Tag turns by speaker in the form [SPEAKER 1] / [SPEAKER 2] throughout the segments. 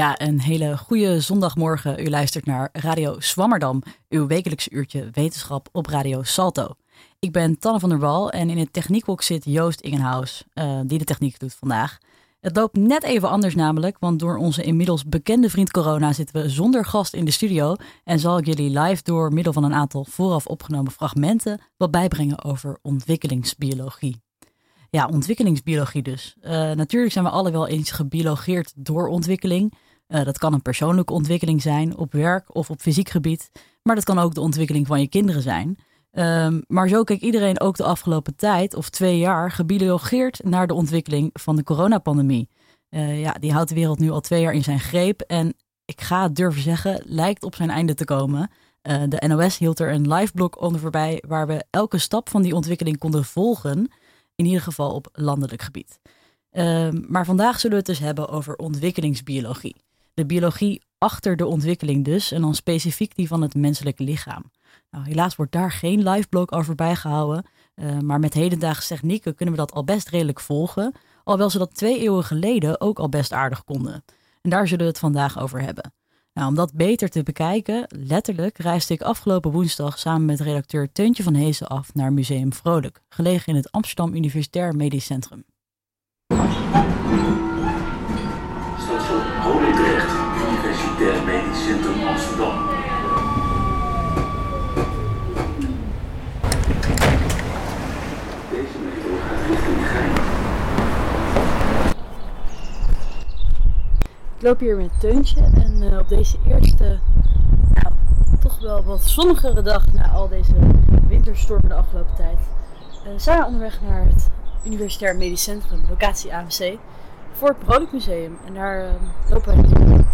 [SPEAKER 1] Ja, een hele goede zondagmorgen. U luistert naar Radio Zwammerdam, uw wekelijkse uurtje wetenschap op Radio Salto. Ik ben Tanne van der Wal en in het techniekhok zit Joost Ingenhaus, uh, die de techniek doet vandaag. Het loopt net even anders namelijk, want door onze inmiddels bekende vriend corona zitten we zonder gast in de studio en zal ik jullie live door middel van een aantal vooraf opgenomen fragmenten wat bijbrengen over ontwikkelingsbiologie. Ja, ontwikkelingsbiologie dus. Uh, natuurlijk zijn we alle wel eens gebiologeerd door ontwikkeling. Uh, dat kan een persoonlijke ontwikkeling zijn op werk of op fysiek gebied, maar dat kan ook de ontwikkeling van je kinderen zijn. Um, maar zo keek iedereen ook de afgelopen tijd of twee jaar gebiologeerd naar de ontwikkeling van de coronapandemie. Uh, ja, die houdt de wereld nu al twee jaar in zijn greep en ik ga durven zeggen, lijkt op zijn einde te komen. Uh, de NOS hield er een live blog onder voorbij waar we elke stap van die ontwikkeling konden volgen, in ieder geval op landelijk gebied. Uh, maar vandaag zullen we het dus hebben over ontwikkelingsbiologie. De biologie achter de ontwikkeling dus, en dan specifiek die van het menselijk lichaam. Nou, helaas wordt daar geen live blog over bijgehouden. Uh, maar met hedendaagse technieken kunnen we dat al best redelijk volgen. Alhoewel ze dat twee eeuwen geleden ook al best aardig konden. En daar zullen we het vandaag over hebben. Nou, om dat beter te bekijken, letterlijk reisde ik afgelopen woensdag samen met redacteur Teuntje van Hezen af naar Museum Vrolijk, gelegen in het Amsterdam Universitair Medisch Centrum.
[SPEAKER 2] Universitair Medisch Centrum Amsterdam. Deze gaat richting.
[SPEAKER 1] Ik loop hier met Teuntje en uh, op deze eerste, nou, toch wel wat zonnigere dag na al deze winterstormen de afgelopen tijd, uh, zijn we onderweg naar het Universitair Medisch Centrum, locatie AMC, voor het Vrolijk Museum. En daar uh, lopen nu.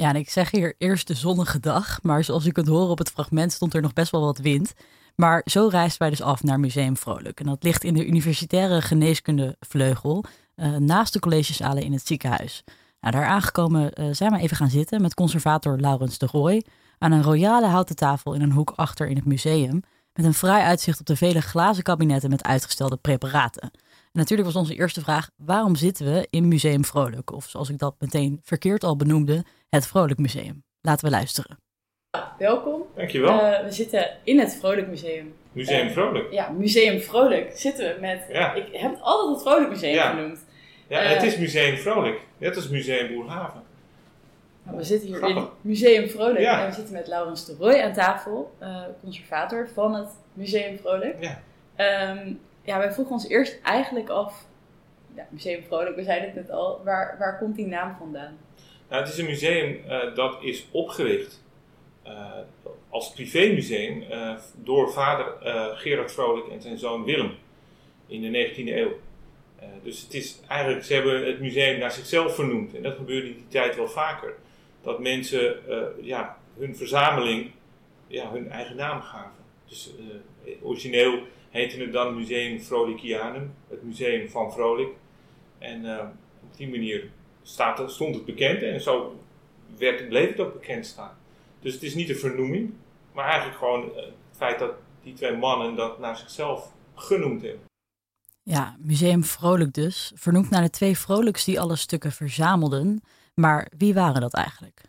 [SPEAKER 1] Ja, en ik zeg hier eerst de zonnige dag, maar zoals u kunt horen op het fragment stond er nog best wel wat wind. Maar zo reisden wij dus af naar Museum Vrolijk. En dat ligt in de Universitaire Geneeskundevleugel, uh, naast de collegezalen in het ziekenhuis. Nou, daar aangekomen uh, zijn we even gaan zitten met conservator Laurens de Rooij aan een royale houten tafel in een hoek achter in het museum. Met een fraai uitzicht op de vele glazen kabinetten met uitgestelde preparaten. En natuurlijk was onze eerste vraag: waarom zitten we in Museum Vrolijk? Of zoals ik dat meteen verkeerd al benoemde, het Vrolijk Museum. Laten we luisteren. Welkom.
[SPEAKER 3] Dankjewel.
[SPEAKER 1] Uh, we zitten in het Vrolijk Museum.
[SPEAKER 3] Museum
[SPEAKER 1] Uh,
[SPEAKER 3] Vrolijk.
[SPEAKER 1] Ja, Museum Vrolijk zitten we met.
[SPEAKER 3] Ja.
[SPEAKER 1] Ik heb het altijd het Vrolijk Museum
[SPEAKER 3] Ja.
[SPEAKER 1] genoemd.
[SPEAKER 3] Ja,
[SPEAKER 1] Eh.
[SPEAKER 3] het is Museum Vrolijk. Net als Museum Boerhaven.
[SPEAKER 1] Nou, we zitten hier in. Museum Vrolijk
[SPEAKER 3] Ja.
[SPEAKER 1] en we zitten met Laurens de Rooij aan tafel, eh, conservator van het Museum Vrolijk.
[SPEAKER 3] Ja.
[SPEAKER 1] Ehm, ja, wij vroegen ons eerst eigenlijk af, ja, Museum Vrolijk, we zeiden het net al, waar, waar komt die naam vandaan?
[SPEAKER 3] Nou, het is een museum eh, dat is opgericht eh, als privémuseum eh, door vader Gerard Vrolijk en zijn zoon Willem in de 19e eeuw. Dus het is eigenlijk, ze hebben het museum naar zichzelf vernoemd. En dat gebeurde in die tijd wel vaker. Dat mensen ja, hun verzameling ja, hun eigen naam gaven. Dus origineel heette het dan Museum Frolicianum, het museum van Vrolijk. En eh, op die manier staat, stond het bekend en zo werd, bleef het ook bekend staan. Dus het is niet een vernoeming, maar eigenlijk gewoon eh, het feit dat die twee mannen dat naar zichzelf genoemd hebben.
[SPEAKER 1] Ja, Museum Vrolijk dus, vernoemd naar de twee vrolijks die alle stukken verzamelden. Maar wie waren dat eigenlijk?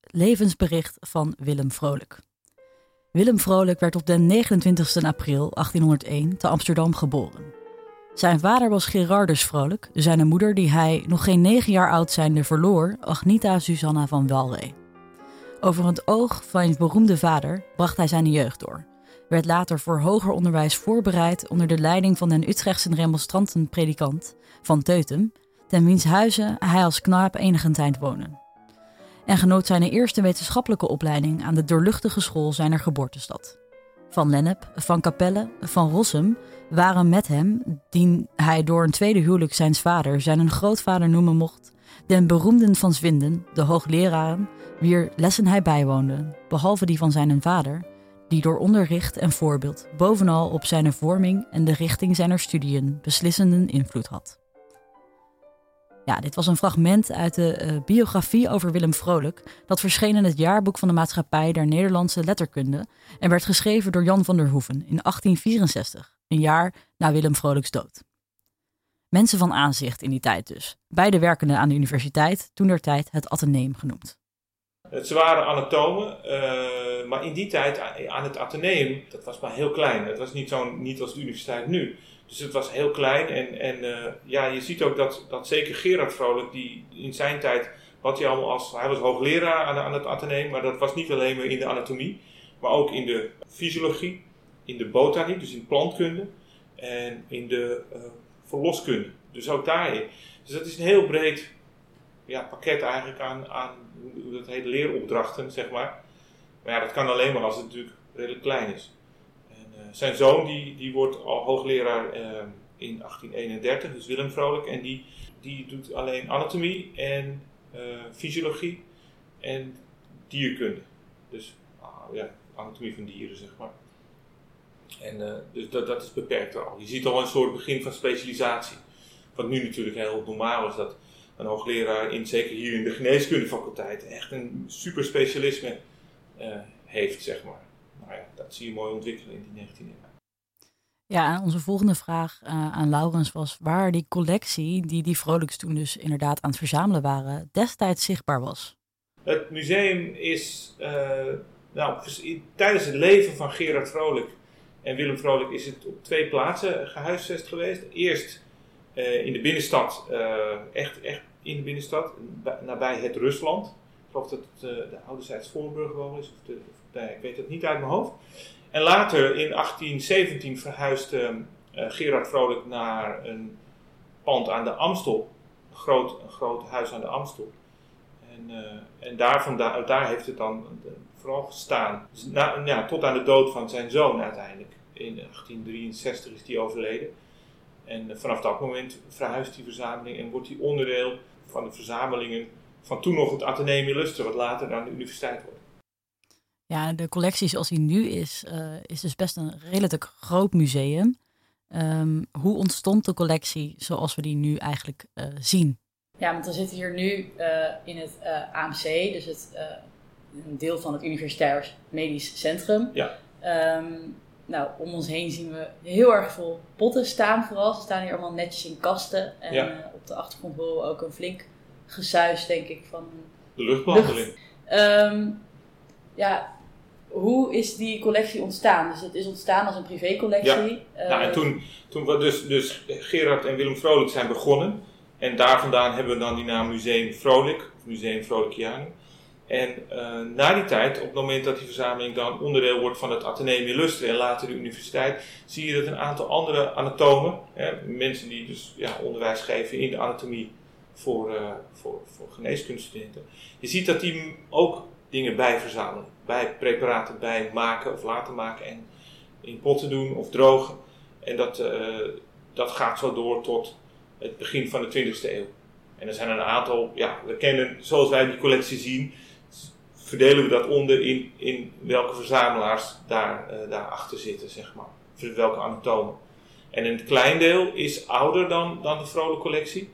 [SPEAKER 1] Levensbericht van Willem Vrolijk. Willem Vrolijk werd op de 29 april 1801 te Amsterdam geboren. Zijn vader was Gerardus Vrolijk, zijn moeder die hij nog geen negen jaar oud zijnde verloor, Agnita Susanna van Walray. Over het oog van zijn beroemde vader bracht hij zijn jeugd door werd later voor hoger onderwijs voorbereid onder de leiding van den Utrechtse remonstrantenpredikant Van Teutem, ten wiens huizen hij als knaap enige tijd woonde. En genoot zijn eerste wetenschappelijke opleiding aan de doorluchtige school zijner geboortestad. Van Lennep, Van Capelle, Van Rossum waren met hem, die hij door een tweede huwelijk zijns vader zijn grootvader noemen mocht, den beroemden van Zwinden, de hoogleraren, wier lessen hij bijwoonde, behalve die van zijn vader, die door onderricht en voorbeeld bovenal op zijn vorming en de richting zijner studiën beslissende invloed had. Ja, dit was een fragment uit de eh, biografie over Willem Vrolijk, dat verscheen in het jaarboek van de Maatschappij der Nederlandse Letterkunde en werd geschreven door Jan van der Hoeven in 1864, een jaar na Willem Vrolijks dood. Mensen van aanzicht in die tijd dus. Beide werkende aan de universiteit, toen der tijd het Atheneum genoemd.
[SPEAKER 3] Ze waren anatomen, uh, maar in die tijd aan het Atheneum, dat was maar heel klein. Het was niet, zo, niet als de universiteit nu. Dus het was heel klein en, en uh, ja, je ziet ook dat, dat zeker Gerard Vrolijk, die in zijn tijd, wat hij allemaal als, hij was hoogleraar aan, aan het Atheneum, maar dat was niet alleen maar in de anatomie, maar ook in de fysiologie, in de botanie, dus in plantkunde en in de uh, verloskunde. Dus ook daarin. Dus dat is een heel breed ja, pakket eigenlijk aan, aan dat heet leeropdrachten, zeg maar. Maar ja, dat kan alleen maar als het natuurlijk redelijk klein is. En, uh, zijn zoon die, die wordt al hoogleraar uh, in 1831, dus Willem Vrolijk. En die, die doet alleen anatomie en uh, fysiologie en dierkunde. Dus ah, ja, anatomie van dieren, zeg maar. En dus dat, dat is beperkt al. Je ziet al een soort begin van specialisatie. Wat nu natuurlijk heel normaal is, dat een hoogleraar, in, zeker hier in de geneeskundefaculteit, echt een super specialisme heeft, zeg maar. Nou ja, dat zie je mooi ontwikkelen in die 19e eeuw.
[SPEAKER 1] Ja, en onze volgende vraag uh, aan Laurens was waar die collectie, die die Vrolijks toen dus inderdaad aan het verzamelen waren, destijds zichtbaar was.
[SPEAKER 3] Het museum is, uh, nou, tijdens het leven van Gerard Vrolijk en Willem Vrolijk is het op twee plaatsen gehuisvest geweest. Eerst uh, in de binnenstad, echt, echt in de binnenstad, nabij het Rusland. Ik geloof dat het de ouderzijds Voorburg wel is, of, de, nee, ik weet het niet uit mijn hoofd. En later in 1817 verhuisde uh, Gerard Vrolijk naar een pand aan de Amstel. Een groot, groot huis aan de Amstel. En, uh, en daar, daar heeft het dan vooral gestaan. Dus ja, tot aan de dood van zijn zoon uiteindelijk. In 1863 is die overleden. En vanaf dat moment verhuist die verzameling en wordt die onderdeel van de verzamelingen van toen nog het Atheneum Illustre, wat later aan de universiteit wordt.
[SPEAKER 1] Ja, de collectie zoals die nu is, uh, is dus best een redelijk groot museum. Um, hoe ontstond de collectie zoals we die nu eigenlijk uh, zien? Ja, want we zitten hier nu uh, in het AMC, dus het, een deel van het Universitair Medisch Centrum.
[SPEAKER 3] Ja.
[SPEAKER 1] Um, nou, om ons heen zien we heel erg veel potten staan vooral. Ze staan hier allemaal netjes in kasten. En ja. uh, op de achtergrond horen we ook een flink gesuis, denk ik, van...
[SPEAKER 3] De luchtbehandeling.
[SPEAKER 1] Lucht. Um, ja, hoe is die collectie ontstaan? Dus het is ontstaan als een privécollectie.
[SPEAKER 3] Ja. Uh, nou, en toen, toen we dus, dus Gerard en Willem Vrolijk zijn begonnen. En daar vandaan hebben we dan die naam Museum Vrolijk, of Museum Vrolikianum. En uh, na die tijd, op het moment dat die verzameling dan onderdeel wordt van het Atheneum Illustre en later de universiteit, zie je dat een aantal andere anatomen, hè, mensen die dus ja, onderwijs geven in de anatomie voor, uh, voor, voor geneeskundestudenten, je ziet dat die ook dingen bij verzamelen, bij preparaten bij maken of laten maken en in potten doen of drogen. En dat, uh, dat gaat zo door tot het begin van de 20e eeuw. En er zijn een aantal, ja, we kennen, zoals wij die collectie zien, verdelen we dat onder in, in welke verzamelaars daar, uh, daarachter zitten, zeg maar. Welke anatomen. En een klein deel is ouder dan, dan de Vrolijk collectie.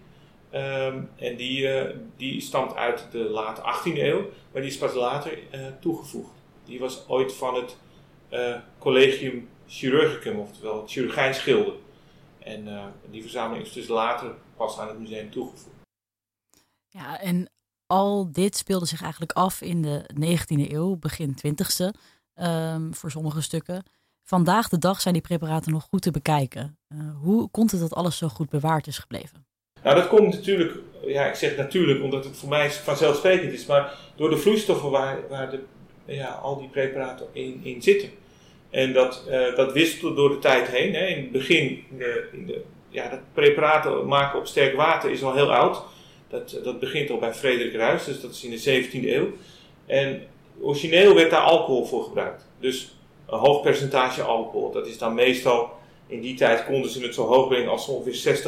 [SPEAKER 3] Um, en die, uh, die stamt uit de late 18e eeuw, maar die is pas later uh, toegevoegd. Die was ooit van het Collegium Chirurgicum, oftewel het chirurgijns gilde. En die verzameling is dus later pas aan het museum toegevoegd.
[SPEAKER 1] Ja, en al dit speelde zich eigenlijk af in de 19e eeuw, begin 20e, um, voor sommige stukken. Vandaag de dag zijn die preparaten nog goed te bekijken. Hoe komt het dat alles zo goed bewaard is gebleven?
[SPEAKER 3] Nou, dat komt natuurlijk, ja, ik zeg natuurlijk omdat het voor mij vanzelfsprekend is, maar door de vloeistoffen waar, waar de, ja, al die preparaten in, in zitten. En dat, uh, dat wisselt door de tijd heen. Hè. In het begin, in de, de, ja, dat preparaten maken op sterk water is al heel oud. Dat, dat begint al bij Frederik Ruys, dus dat is in de 17e eeuw. En origineel werd daar alcohol voor gebruikt. Dus een hoog percentage alcohol. Dat is dan meestal, in die tijd konden ze het zo hoog brengen als ongeveer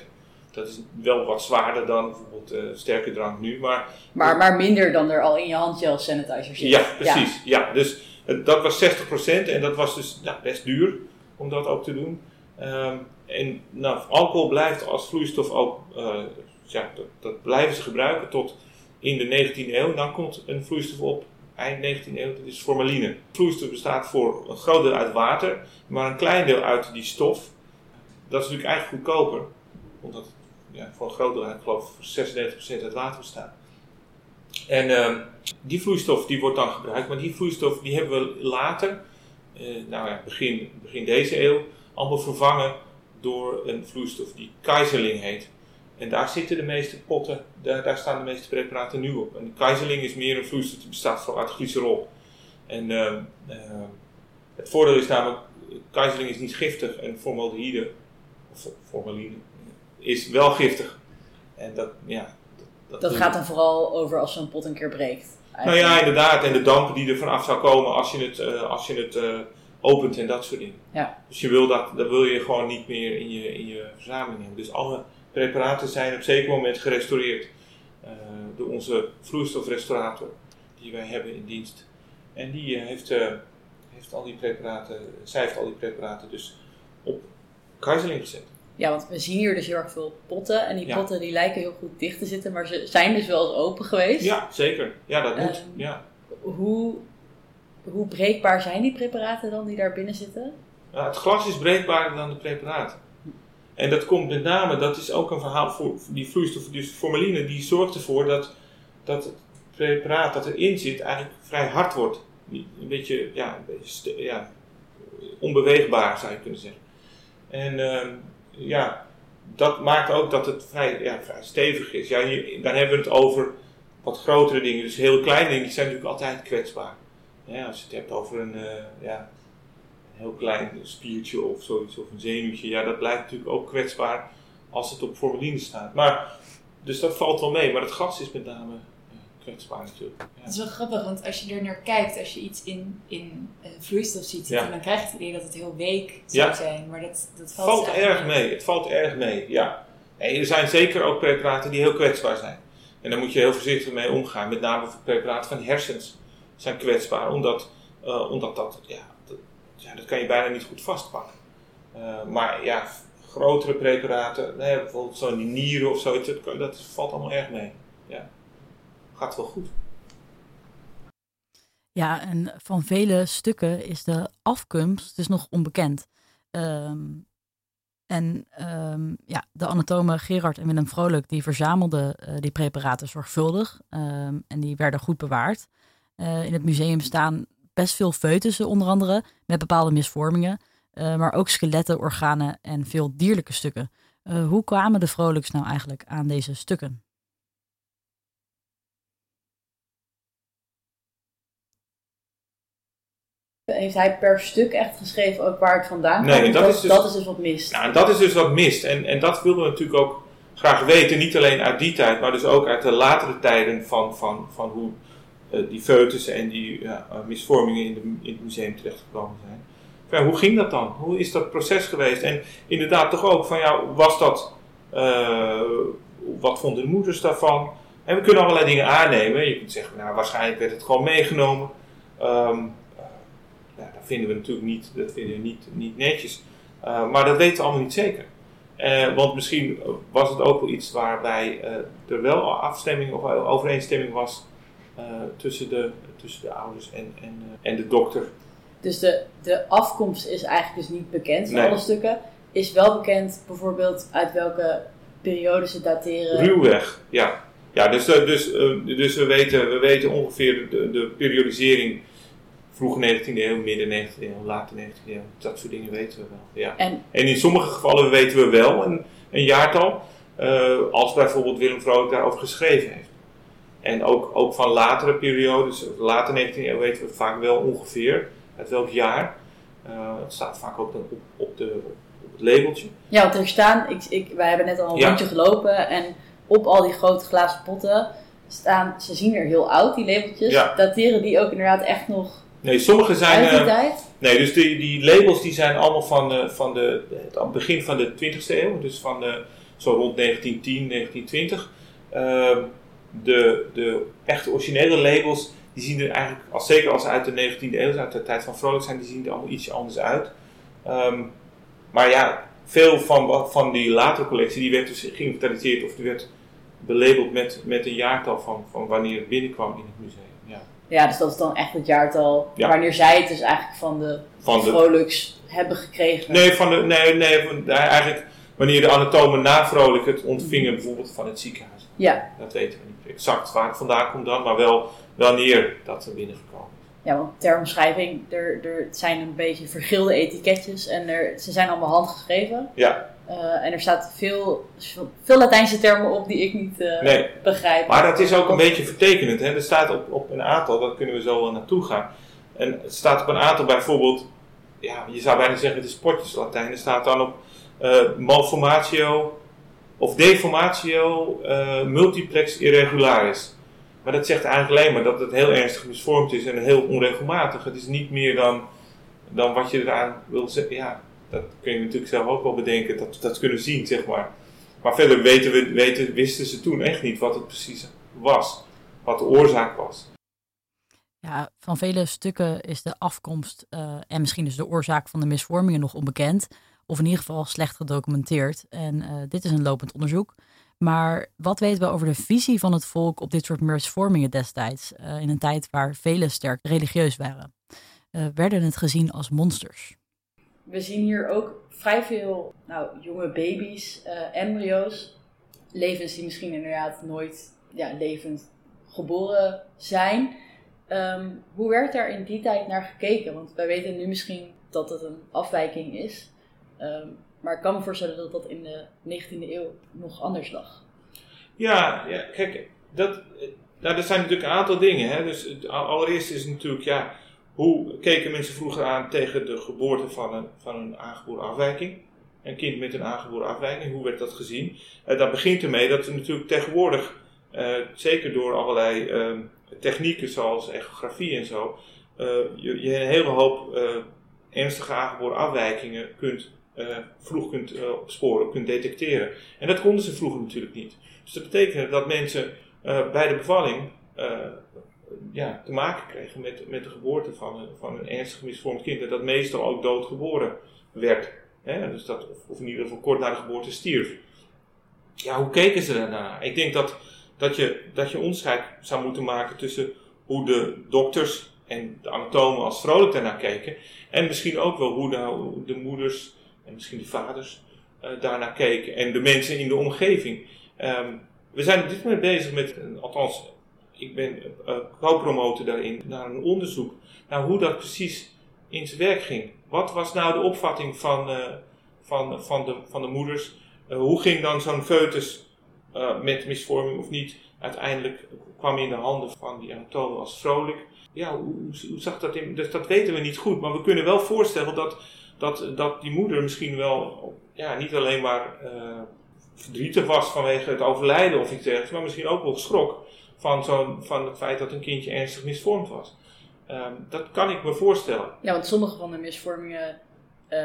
[SPEAKER 3] 60%. Dat is wel wat zwaarder dan bijvoorbeeld uh, sterke drank nu, maar...
[SPEAKER 1] Maar, maar minder dan er al in je handgel sanitizer zit.
[SPEAKER 3] Ja, precies. Ja. ja dus uh, dat was 60% en dat was dus nou, best duur om dat ook te doen. Um, en nou, alcohol blijft als vloeistof ook uh, ja, dat, dat, blijven ze gebruiken tot in de 19e eeuw. Dan komt een vloeistof op, eind 19e eeuw, dat is formaline. Vloeistof bestaat voor een groot deel uit water, maar een klein deel uit die stof. Dat is natuurlijk eigenlijk goedkoper. omdat ja, voor een groot deel, ik geloof voor 96% uit water bestaat. En ehm, die vloeistof die wordt dan gebruikt, maar die vloeistof die hebben we later, eh, nou ja, begin, begin deze eeuw, allemaal vervangen door een vloeistof die Kaiserling heet. En daar zitten de meeste potten, daar, staan de meeste preparaten nu op. En Kaiserling is meer een vloeistof die bestaat vooral uit glycerol. En ehm, ehm, het voordeel is namelijk, Kaiserling is niet giftig en formaldehyde, of formaline, is wel giftig. En dat, ja,
[SPEAKER 1] dat, dat gaat dan vooral over als zo'n pot een keer breekt.
[SPEAKER 3] Nou ja, inderdaad. En de dampen die er vanaf zou komen als je het, uh, als je het uh, opent en dat soort dingen.
[SPEAKER 1] Ja.
[SPEAKER 3] Dus je wil dat, dat wil je gewoon niet meer in je, in je verzameling hebben. Dus alle preparaten zijn op zeker moment gerestaureerd uh, door onze vloeistofrestaurator die wij hebben in dienst. En die heeft, heeft al die preparaten, zij heeft al die preparaten dus op Kaiserling gezet.
[SPEAKER 1] Ja, want we zien hier dus heel erg veel potten. En die potten die lijken heel goed dicht te zitten, maar ze zijn dus wel eens open geweest.
[SPEAKER 3] Ja, zeker. Ja, dat moet. Um, ja.
[SPEAKER 1] Hoe, hoe breekbaar zijn die preparaten dan die daar binnen zitten?
[SPEAKER 3] Ja, het glas is breekbaarder dan de preparaten. En dat komt met name, dat is ook een verhaal voor die vloeistof, dus formaline, die zorgt ervoor dat, dat het preparaat dat erin zit eigenlijk vrij hard wordt. Een beetje, ja, een beetje ja, onbeweegbaar zou je kunnen zeggen. En uh, ja, dat maakt ook dat het vrij, ja, stevig is. Ja, dan hebben we het over wat grotere dingen. Dus heel kleine dingen zijn natuurlijk altijd kwetsbaar. Als je het hebt over een, uh, ja, heel klein spiertje of zoiets, of een zenuwtje, ja, dat blijft natuurlijk ook kwetsbaar als het op formaline staat. Maar, dus dat valt wel mee, maar het gas is met name kwetsbaar natuurlijk. Ja.
[SPEAKER 4] Het is wel grappig, want als je er naar kijkt, als je iets in, in uh, vloeistof ziet dan krijg je het idee dat het heel week zou zijn. Maar dat, dat valt,
[SPEAKER 3] valt erg mee. Het valt erg mee, ja. En er zijn zeker ook preparaten die heel kwetsbaar zijn. En daar moet je heel voorzichtig mee omgaan. Met name voor preparaten van hersens zijn kwetsbaar. Omdat, uh, omdat dat, ja, dat, ja, dat kan je bijna niet goed vastpakken. Uh, maar ja, grotere preparaten, nee, bijvoorbeeld zo'n die nieren of zoiets, dat, dat valt allemaal erg mee. Ja gaat wel goed.
[SPEAKER 1] Ja, en van vele stukken is de afkomst dus nog onbekend. Um, en um, ja, de anatomen Gerard en Willem Vrolijk die verzamelden uh, die preparaten zorgvuldig um, en die werden goed bewaard. Uh, in het museum staan best veel foetussen onder andere met bepaalde misvormingen, uh, maar ook skeletten, organen en veel dierlijke stukken. hoe kwamen de Vrolijks nou eigenlijk aan deze stukken? Heeft hij per stuk echt geschreven ook waar het vandaan komt?
[SPEAKER 3] Nee, dat,
[SPEAKER 1] dat,
[SPEAKER 3] is dus,
[SPEAKER 1] dat is dus wat mist.
[SPEAKER 3] Nou, dat is dus wat mist. En, en dat wilden we natuurlijk ook graag weten. Niet alleen uit die tijd, maar dus ook uit de latere tijden van, van, van hoe uh, die foetussen en die ja, misvormingen in, de, in het museum terechtgekomen zijn. Ja, hoe ging dat dan? Hoe is dat proces geweest? En inderdaad toch ook van ja, was dat, uh, wat vonden de moeders daarvan? En we kunnen allerlei dingen aannemen. Je kunt zeggen, nou waarschijnlijk werd het gewoon meegenomen. Um, ja, dat vinden we natuurlijk niet, dat vinden we niet, niet netjes. Uh, maar dat weten we allemaal niet zeker. Uh, want misschien was het ook wel iets waarbij uh, er wel afstemming of overeenstemming was tussen, de, tussen de ouders en, en, en de dokter.
[SPEAKER 1] Dus de, de afkomst is eigenlijk dus niet bekend van nee. alle stukken. Is wel bekend bijvoorbeeld uit welke periode ze dateren?
[SPEAKER 3] Ruwweg, ja. Ja, dus, dus, dus we, weten, we weten ongeveer de, de periodisering vroege 19e eeuw, midden 19e eeuw, late 19e eeuw. Dat soort dingen weten we wel. Ja. En, en in sommige gevallen weten we wel een, een jaartal, uh, als bijvoorbeeld Willem Vrolijk daarover geschreven heeft. En ook, ook van latere periodes, late 19e eeuw weten we vaak wel ongeveer uit welk jaar. Uh, het staat vaak ook dan op, op, de, op het labeltje.
[SPEAKER 1] Ja, want er staan, ik, ik, wij hebben net al een ja. rondje gelopen en op al die grote glazen potten staan, ze zien er heel oud, die labeltjes.
[SPEAKER 3] Ja.
[SPEAKER 1] Dateren die ook inderdaad echt nog
[SPEAKER 3] Nee, sommige zijn.
[SPEAKER 1] Uit die tijd?
[SPEAKER 3] Nee, dus die, die labels die zijn allemaal van, uh, van de, het begin van de 20e eeuw, dus van de, zo rond 1910, 1920. Uh, de, de echte originele labels, die zien er eigenlijk, als, zeker als ze uit de 19e eeuw, uit de tijd van Vrolijk zijn, die zien er allemaal ietsje anders uit. Um, maar ja, veel van, van die latere collectie, die werd dus geïnventariseerd of die werd belabeld met, met een jaartal van, van wanneer het binnenkwam in het museum. Ja.
[SPEAKER 1] Dus dat is dan echt het jaartal ja. wanneer zij het dus eigenlijk van de, van de hebben gekregen.
[SPEAKER 3] Nee, van de, nee, nee van, eigenlijk wanneer de anatomen na vrolijk het ontvingen, bijvoorbeeld van het ziekenhuis.
[SPEAKER 1] Ja.
[SPEAKER 3] Dat weten we niet exact waar het vandaan komt dan, maar wel wanneer dat er binnengekomen is.
[SPEAKER 1] Ja, want ter omschrijving, er, er zijn een beetje vergilde etiketjes en er, ze zijn allemaal handgeschreven.
[SPEAKER 3] Ja.
[SPEAKER 1] Uh, en er staat veel, veel Latijnse termen op die ik niet uh,
[SPEAKER 3] nee.
[SPEAKER 1] begrijp.
[SPEAKER 3] Maar dat is ook een beetje vertekenend. Hè? Er staat op, op een aantal, daar kunnen we zo wel naartoe gaan. En het staat op een aantal bijvoorbeeld, ja, je zou bijna zeggen het is potjes Latijn. Er staat dan op uh, malformatio of deformatio multiplex irregularis. Maar dat zegt eigenlijk alleen maar dat het heel ernstig misvormd is en heel onregelmatig. Het is niet meer dan, dan wat je eraan wil zeggen. Ja, dat kun je natuurlijk zelf ook wel bedenken, dat we dat kunnen zien, zeg maar. Maar verder weten we, weten, wisten ze toen echt niet wat het precies was, wat de oorzaak was.
[SPEAKER 1] Ja, van vele stukken is de afkomst uh, en misschien dus de oorzaak van de misvormingen nog onbekend, of in ieder geval slecht gedocumenteerd. En uh, dit is een lopend onderzoek. Maar wat weten we over de visie van het volk op dit soort misvormingen destijds, uh, in een tijd waar velen sterk religieus waren? werden het gezien als monsters? We zien hier ook vrij veel nou, jonge baby's, uh, embryo's, levens die misschien inderdaad nooit ja, levend geboren zijn. Um, hoe werd daar in die tijd naar gekeken? Want wij weten nu misschien dat het een afwijking is. Um, maar ik kan me voorstellen dat dat in de 19e eeuw nog anders lag.
[SPEAKER 3] Ja, ja kijk, dat, nou, dat zijn natuurlijk een aantal dingen. Hè? Dus allereerst is natuurlijk, ja, hoe keken mensen vroeger aan tegen de geboorte van een, van een aangeboren afwijking? Een kind met een aangeboren afwijking, hoe werd dat gezien? Uh, dat begint ermee dat er natuurlijk tegenwoordig, uh, zeker door allerlei uh, technieken zoals echografie en zo, uh, je, je, een hele hoop ernstige aangeboren afwijkingen kunt, vroeg kunt opsporen, kunt detecteren. En dat konden ze vroeger natuurlijk niet. Dus dat betekent dat mensen bij de bevalling ja, te maken kregen met, met de geboorte van een, van een ernstig misvormd kind. En dat meestal ook doodgeboren werd. Hè? Dus dat, of, in ieder geval kort na de geboorte stierf. Ja, hoe keken ze daarna? Ik denk dat, dat, je, dat je onderscheid zou moeten maken tussen hoe de dokters en de anatomen als vrolijk daarnaar keken. En misschien ook wel hoe de, de moeders en misschien de vaders uh, daarnaar keken. En de mensen in de omgeving. Um, we zijn op dit moment bezig met, althans ik ben uh, co-promotor daarin, naar een onderzoek naar hoe dat precies in zijn werk ging. Wat was nou de opvatting van, uh, van, van, de, van de moeders? Uh, hoe ging dan zo'n foetus met misvorming of niet uiteindelijk kwam in de handen van die anatomen als vrolijk? Ja, hoe, hoe, zag dat in? Dus dat weten we niet goed, maar we kunnen wel voorstellen dat, dat, dat die moeder misschien wel ja, niet alleen maar verdrietig was vanwege het overlijden of iets dergelijks, maar misschien ook wel geschrokken van, zo'n van het feit dat een kindje ernstig misvormd was. Um, dat kan ik me voorstellen.
[SPEAKER 1] Ja, want sommige van de misvormingen uh,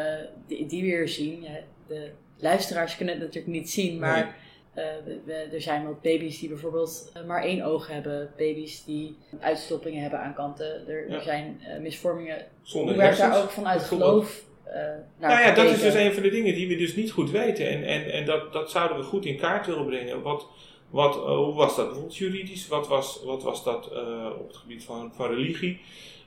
[SPEAKER 1] die, die, we hier zien, ja, de luisteraars kunnen het natuurlijk niet zien, maar nee. uh, we, we, er zijn wat baby's die bijvoorbeeld uh, maar één oog hebben, baby's die uitstoppingen hebben aan kanten. Er, ja. er zijn misvormingen.
[SPEAKER 3] Zonder
[SPEAKER 1] Hoe werd daar ook vanuit geloof
[SPEAKER 3] nou ja, dat is dus een van de dingen die we dus niet goed weten. En, en, en dat, dat zouden we goed in kaart willen brengen. Wat, wat, uh, hoe was dat bijvoorbeeld juridisch? Wat was, wat was dat uh, op het gebied van, van religie?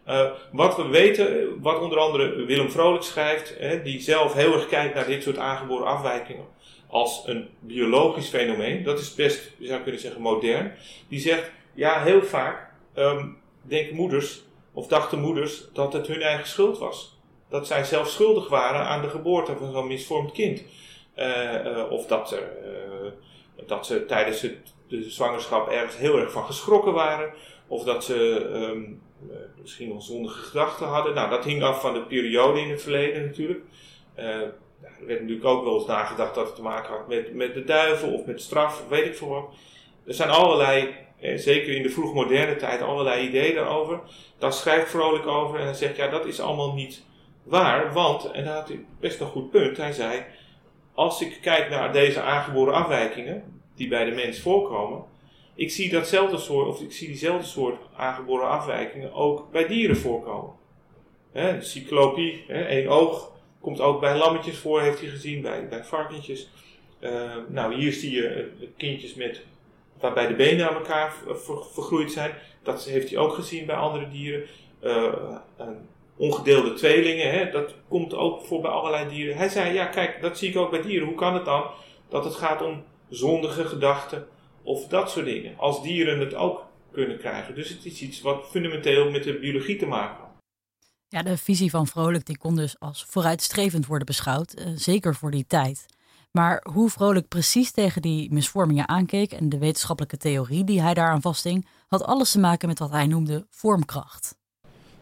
[SPEAKER 3] Uh, wat we weten, wat onder andere Willem Vrolijk schrijft, hè, die zelf heel erg kijkt naar dit soort aangeboren afwijkingen als een biologisch fenomeen. Dat is best, je zou kunnen zeggen, modern. Die zegt, ja, heel vaak um, denken moeders, of dachten moeders, dat het hun eigen schuld was. Dat zij zelf schuldig waren aan de geboorte van zo'n misvormd kind. of dat er dat ze tijdens het, de zwangerschap ergens heel erg van geschrokken waren. Of dat ze um, misschien wel zondige gedachten hadden. Nou, dat hing af van de periode in het verleden natuurlijk. Uh, er werd natuurlijk ook wel eens nagedacht dat het te maken had met, met de duivel of met straf, weet ik veel wat. Er zijn allerlei, eh, zeker in de vroegmoderne tijd, allerlei ideeën daarover. Daar schrijft Vrolijk over en hij zegt, ja, dat is allemaal niet waar. Want, en daar had hij best een goed punt, hij zei, als ik kijk naar deze aangeboren afwijkingen, die bij de mens voorkomen, ik zie datzelfde soort, of ik zie diezelfde soort aangeboren afwijkingen ook bij dieren voorkomen. Cyclopie, één oog, komt ook bij lammetjes voor, heeft hij gezien, bij, bij varkentjes. Uh, nou, hier zie je kindjes met, waarbij de benen aan elkaar ver, vergroeid zijn. Dat heeft hij ook gezien bij andere dieren. Ongedeelde tweelingen. Hè, dat komt ook voor bij allerlei dieren. Hij zei, ja kijk, dat zie ik ook bij dieren. Hoe kan het dan dat het gaat om zondige gedachten of dat soort dingen? Als dieren het ook kunnen krijgen. Dus het is iets wat fundamenteel met de biologie te maken heeft.
[SPEAKER 1] Ja, de visie van Vrolijk die kon dus als vooruitstrevend worden beschouwd, eh, zeker voor die tijd. Maar hoe Vrolijk precies tegen die misvormingen aankeek en de wetenschappelijke theorie die hij daaraan vasthing, had alles te maken met wat hij noemde vormkracht.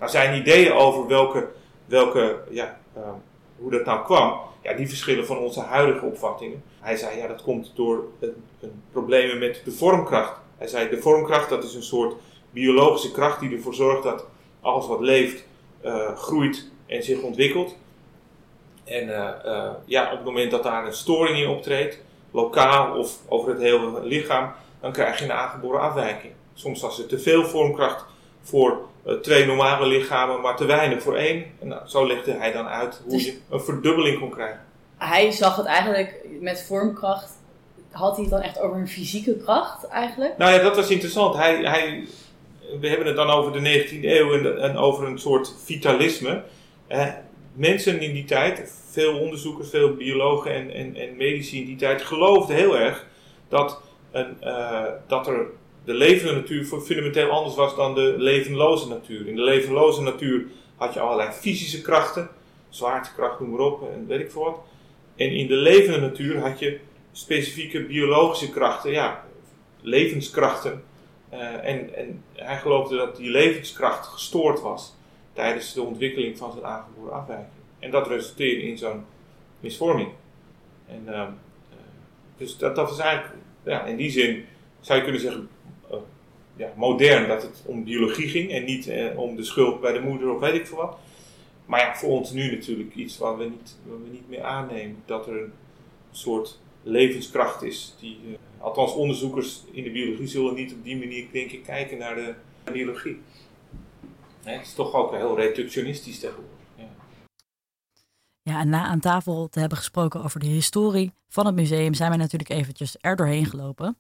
[SPEAKER 3] Nou, zijn ideeën over welke, welke, ja, ehm, hoe dat nou kwam, ja, die verschillen van onze huidige opvattingen. Hij zei, ja, dat komt door een, een problemen met de vormkracht. Hij zei, de vormkracht dat is een soort biologische kracht die ervoor zorgt dat alles wat leeft uh, groeit en zich ontwikkelt. En uh, uh, ja, op het moment dat daar een storing in optreedt, lokaal of over het hele lichaam, dan krijg je een aangeboren afwijking. Soms was er te veel vormkracht voor twee normale lichamen, maar te weinig voor één. En nou, zo legde hij dan uit hoe dus je een verdubbeling kon krijgen.
[SPEAKER 4] Hij zag het eigenlijk met vormkracht. Had hij het dan echt over een fysieke kracht eigenlijk?
[SPEAKER 3] Nou ja, dat was interessant. Hij, hij we hebben het dan over de 19e eeuw en, en over een soort vitalisme. Eh, mensen in die tijd, veel onderzoekers, veel biologen en, en, en medici in die tijd, geloofden heel erg dat, een, uh, dat er de levende natuur fundamenteel anders was dan de levenloze natuur. In de levenloze natuur had je allerlei fysische krachten, zwaartekracht, noem maar op, en weet ik veel wat. En in de levende natuur had je specifieke biologische krachten, ja, levenskrachten, uh, en, en hij geloofde dat die levenskracht gestoord was tijdens de ontwikkeling van zijn aangeboren afwijking. En dat resulteerde in zo'n misvorming. En, uh, dus dat, dat is eigenlijk, ja, in die zin zou je kunnen zeggen, ja, modern dat het om biologie ging en niet om de schuld bij de moeder of weet ik veel wat. Maar ja, voor ons nu natuurlijk iets wat we niet, wat we niet meer aannemen. Dat er een soort levenskracht is die althans onderzoekers in de biologie zullen niet op die manier, denk kijken naar de biologie. het is toch ook heel reductionistisch tegenwoordig. Ja.
[SPEAKER 1] ja, en na aan tafel te hebben gesproken over de historie van het museum, zijn wij natuurlijk eventjes er doorheen gelopen.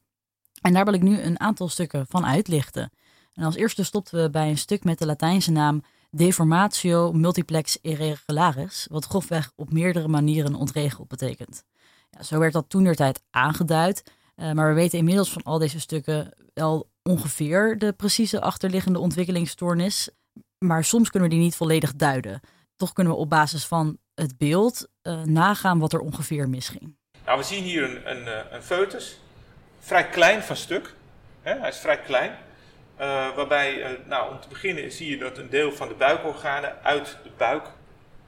[SPEAKER 1] En daar wil ik nu een aantal stukken van uitlichten. En als eerste stopten we bij een stuk met de Latijnse naam Deformatio multiplex irregularis, wat grofweg op meerdere manieren ontregeld betekent. Ja, zo werd dat toen tijd aangeduid. Uh, maar we weten inmiddels van al deze stukken wel ongeveer de precieze achterliggende ontwikkelingsstoornis. Maar soms kunnen we die niet volledig duiden. Toch kunnen we op basis van het beeld uh, nagaan wat er ongeveer misging.
[SPEAKER 3] Nou, we zien hier een, een, eh, een foetus, vrij klein van stuk. Hè? Hij is vrij klein. Uh, waarbij, nou, om te beginnen zie je dat een deel van de buikorganen uit de buik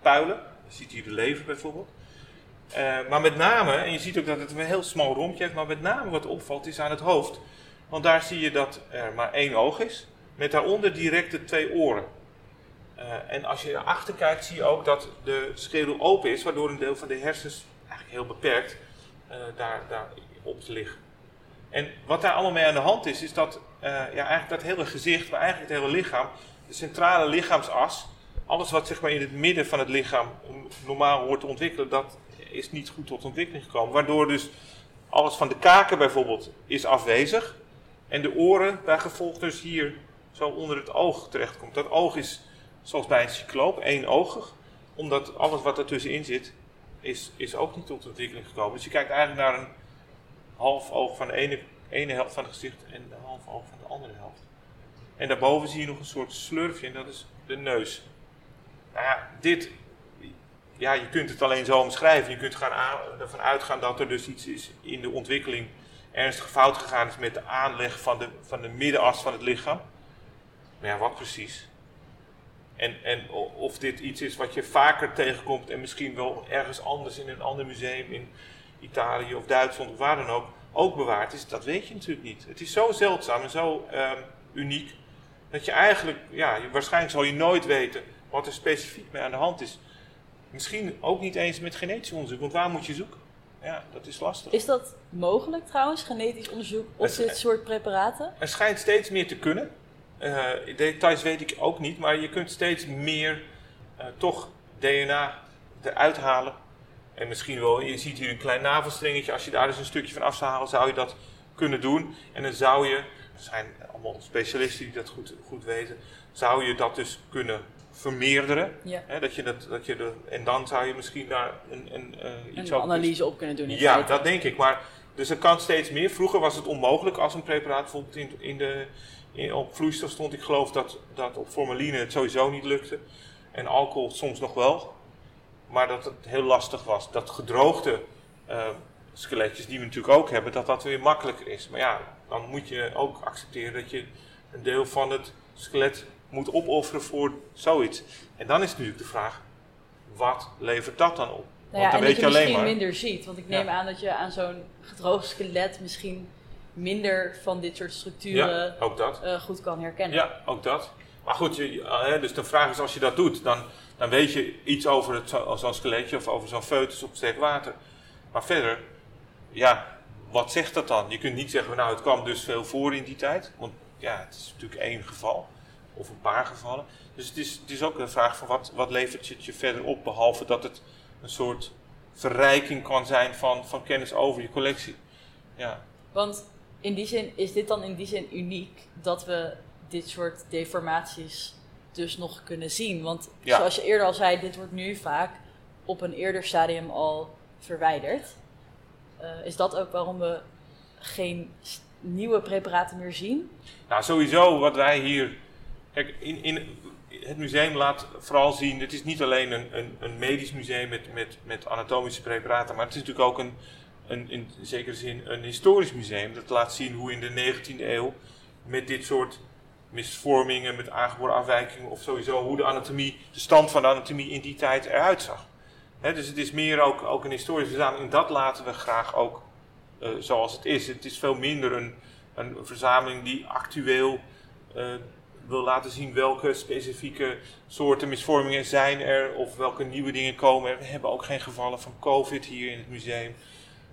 [SPEAKER 3] puilen. Je ziet hier de lever bijvoorbeeld. Uh, maar met name, en je ziet ook dat het een heel smal rondje heeft, maar met name wat opvalt is aan het hoofd. Want daar zie je dat er maar één oog is, met daaronder direct de twee oren. En als je naar achter kijkt, zie je ook dat de schedel open is, waardoor een deel van de hersens eigenlijk heel beperkt daar, daar op liggen. En wat daar allemaal mee aan de hand is, is dat ja, eigenlijk dat hele gezicht, maar eigenlijk het hele lichaam, de centrale lichaamsas, alles wat zeg maar in het midden van het lichaam normaal wordt te ontwikkelen, dat is niet goed tot ontwikkeling gekomen. Waardoor dus alles van de kaken bijvoorbeeld is afwezig. En de oren bij gevolg dus hier zo onder het oog terechtkomt. Dat oog is zoals bij een cycloop, éénogig. Omdat alles wat ertussenin zit, is, is ook niet tot ontwikkeling gekomen. Dus je kijkt eigenlijk naar een half oog van de ene, ene helft van het gezicht en de half oog van de andere helft. En daarboven zie je nog een soort slurfje en dat is de neus. Nou ja, dit ja, je kunt het alleen zo omschrijven. Je kunt gaan ervan uitgaan dat er dus iets is in de ontwikkeling ernstig fout gegaan is met de aanleg van de, van de middenas van het lichaam. Maar ja, wat precies? En, en of dit iets is wat je vaker tegenkomt en misschien wel ergens anders in een ander museum in Italië of Duitsland of waar dan ook, ook bewaard is, dat weet je natuurlijk niet. Het is zo zeldzaam en zo um, uniek dat je eigenlijk, ja, waarschijnlijk zal je nooit weten wat er specifiek mee aan de hand is. Misschien ook niet eens met genetisch onderzoek, want waar moet je zoeken? Ja, dat is lastig.
[SPEAKER 4] Is dat mogelijk trouwens, genetisch onderzoek op dit soort preparaten?
[SPEAKER 3] Er schijnt steeds meer te kunnen. Uh, details weet ik ook niet, maar je kunt steeds meer uh, toch DNA eruit halen. En misschien wel, je ziet hier een klein navelstringetje, als je daar dus een stukje van af zou halen, zou je dat kunnen doen. En dan zou je, er zijn allemaal specialisten die dat goed, goed weten, zou je dat dus kunnen vermeerderen.
[SPEAKER 1] Ja.
[SPEAKER 3] Hè, dat je dat, dat je de, en dan zou je misschien daar een, een, eh, iets
[SPEAKER 1] Een analyse op kunnen doen.
[SPEAKER 3] Ja,
[SPEAKER 1] feite.
[SPEAKER 3] dat denk ik. Maar dus er kan steeds meer. Vroeger was het onmogelijk als een preparaat bijvoorbeeld in, in de, in, op vloeistof stond. Ik geloof dat, dat op formaline het sowieso niet lukte. En alcohol soms nog wel. Maar dat het heel lastig was. Dat gedroogde eh, skeletjes die we natuurlijk ook hebben, dat dat weer makkelijker is. Maar ja, dan moet je ook accepteren dat je een deel van het skelet moet opofferen voor zoiets. En dan is natuurlijk de vraag, wat levert dat dan op?
[SPEAKER 1] Nou ja,
[SPEAKER 3] dan
[SPEAKER 1] en
[SPEAKER 3] weet
[SPEAKER 1] dat je misschien
[SPEAKER 3] maar.
[SPEAKER 1] minder ziet. Want ik neem
[SPEAKER 3] Ja.
[SPEAKER 1] aan dat je aan zo'n gedroogd skelet misschien minder van dit soort structuren
[SPEAKER 3] Ja, ook dat.
[SPEAKER 1] eh, goed kan herkennen.
[SPEAKER 3] Ja, ook dat. Maar goed, je, hè, dus de vraag is als je dat doet, dan, dan weet je iets over zo'n skeletje of over zo'n foetus op sterk water. Maar verder, ja, wat zegt dat dan? Je kunt niet zeggen, nou het kwam dus veel voor in die tijd. Want ja, het is natuurlijk één geval of een paar gevallen. Dus het is, het is ook een vraag van wat, wat levert het je verder op, behalve dat het een soort verrijking kan zijn van, van kennis over je collectie. Ja,
[SPEAKER 1] Want in die zin is dit dan in die zin uniek dat we dit soort deformaties dus nog kunnen zien. Want
[SPEAKER 3] Ja.
[SPEAKER 1] zoals je eerder al zei, dit wordt nu vaak op een eerder stadium al verwijderd. Eh, is dat ook waarom we geen nieuwe preparaten meer zien?
[SPEAKER 3] Nou, sowieso wat wij hier. Kijk, in, in het museum laat vooral zien. Het is niet alleen een, een, een medisch museum met, met, met anatomische preparaten, maar het is natuurlijk ook een, een, in zekere zin een historisch museum. Dat laat zien hoe in de 19e eeuw met dit soort misvormingen, met aangeboren afwijkingen of sowieso hoe de anatomie, de stand van de anatomie in die tijd eruit zag. Dus het is meer ook, ook een historische verzameling. En dat laten we graag ook eh, zoals het is. Het is veel minder een, een verzameling die actueel eh, wil laten zien welke specifieke soorten misvormingen zijn er of welke nieuwe dingen komen. We hebben ook geen gevallen van COVID hier in het museum.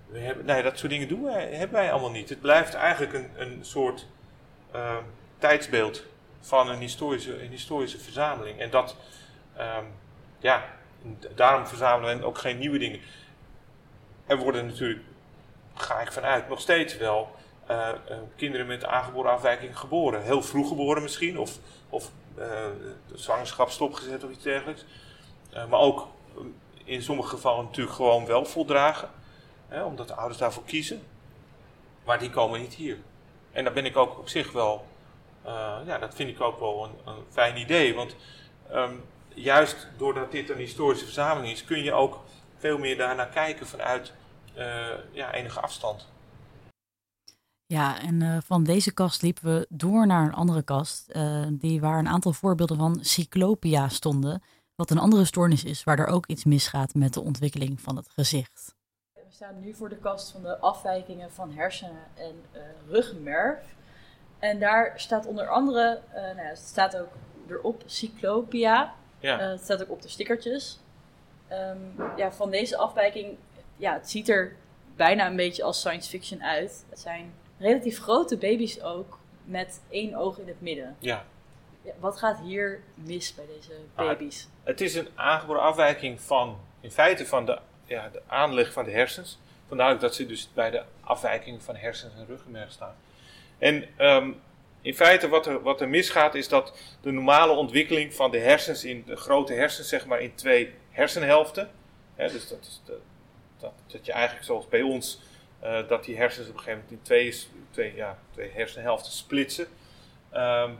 [SPEAKER 3] We hebben, nee, dat soort dingen doen hebben wij allemaal niet. Het blijft eigenlijk een, een soort eh, tijdsbeeld van een historische, een historische verzameling. En dat, ehm, ja, daarom verzamelen we ook geen nieuwe dingen. Er worden natuurlijk, ga ik vanuit, nog steeds wel eh, eh, kinderen met aangeboren afwijking geboren. Heel vroeg geboren misschien, of, of de zwangerschap stopgezet of iets dergelijks. Maar ook in sommige gevallen natuurlijk gewoon wel voldragen, hè, omdat de ouders daarvoor kiezen. Maar die komen niet hier. En daar ben ik ook op zich wel, ja, dat vind ik ook wel een, een fijn idee. Want ehm, juist doordat dit een historische verzameling is, kun je ook veel meer daarnaar kijken vanuit eh, ja, enige afstand.
[SPEAKER 1] Ja, en eh, van deze kast liepen we door naar een andere kast, eh, die waar een aantal voorbeelden van cyclopia stonden, wat een andere stoornis is waar er ook iets misgaat met de ontwikkeling van het gezicht. We staan nu voor de kast van de afwijkingen van hersenen en eh, ruggenmerg. En daar staat onder andere, eh, nou ja, het staat ook erop cyclopia,
[SPEAKER 3] Ja.
[SPEAKER 1] Eh, het staat ook op de stickertjes. Ehm, ja, van deze afwijking, ja, het ziet er bijna een beetje als science fiction uit. Het zijn relatief grote baby's ook, met één oog in het midden.
[SPEAKER 3] ja.
[SPEAKER 1] Ja, wat gaat hier mis bij deze
[SPEAKER 3] Ah,
[SPEAKER 1] baby's?
[SPEAKER 3] Het is een aangeboren afwijking van, in feite, van de, ja, de aanleg van de hersens. Vandaar dat ze dus bij de afwijking van hersens en ruggenmerg staan. En ehm, in feite wat er, wat er misgaat is dat de normale ontwikkeling van de hersens, in de grote hersens zeg maar, in twee hersenhelften. Hè, dus dat, is dat, dat je eigenlijk zoals bij ons, eh, dat die hersens op een gegeven moment in twee, twee, ja, twee hersenhelften splitsen. Ehm,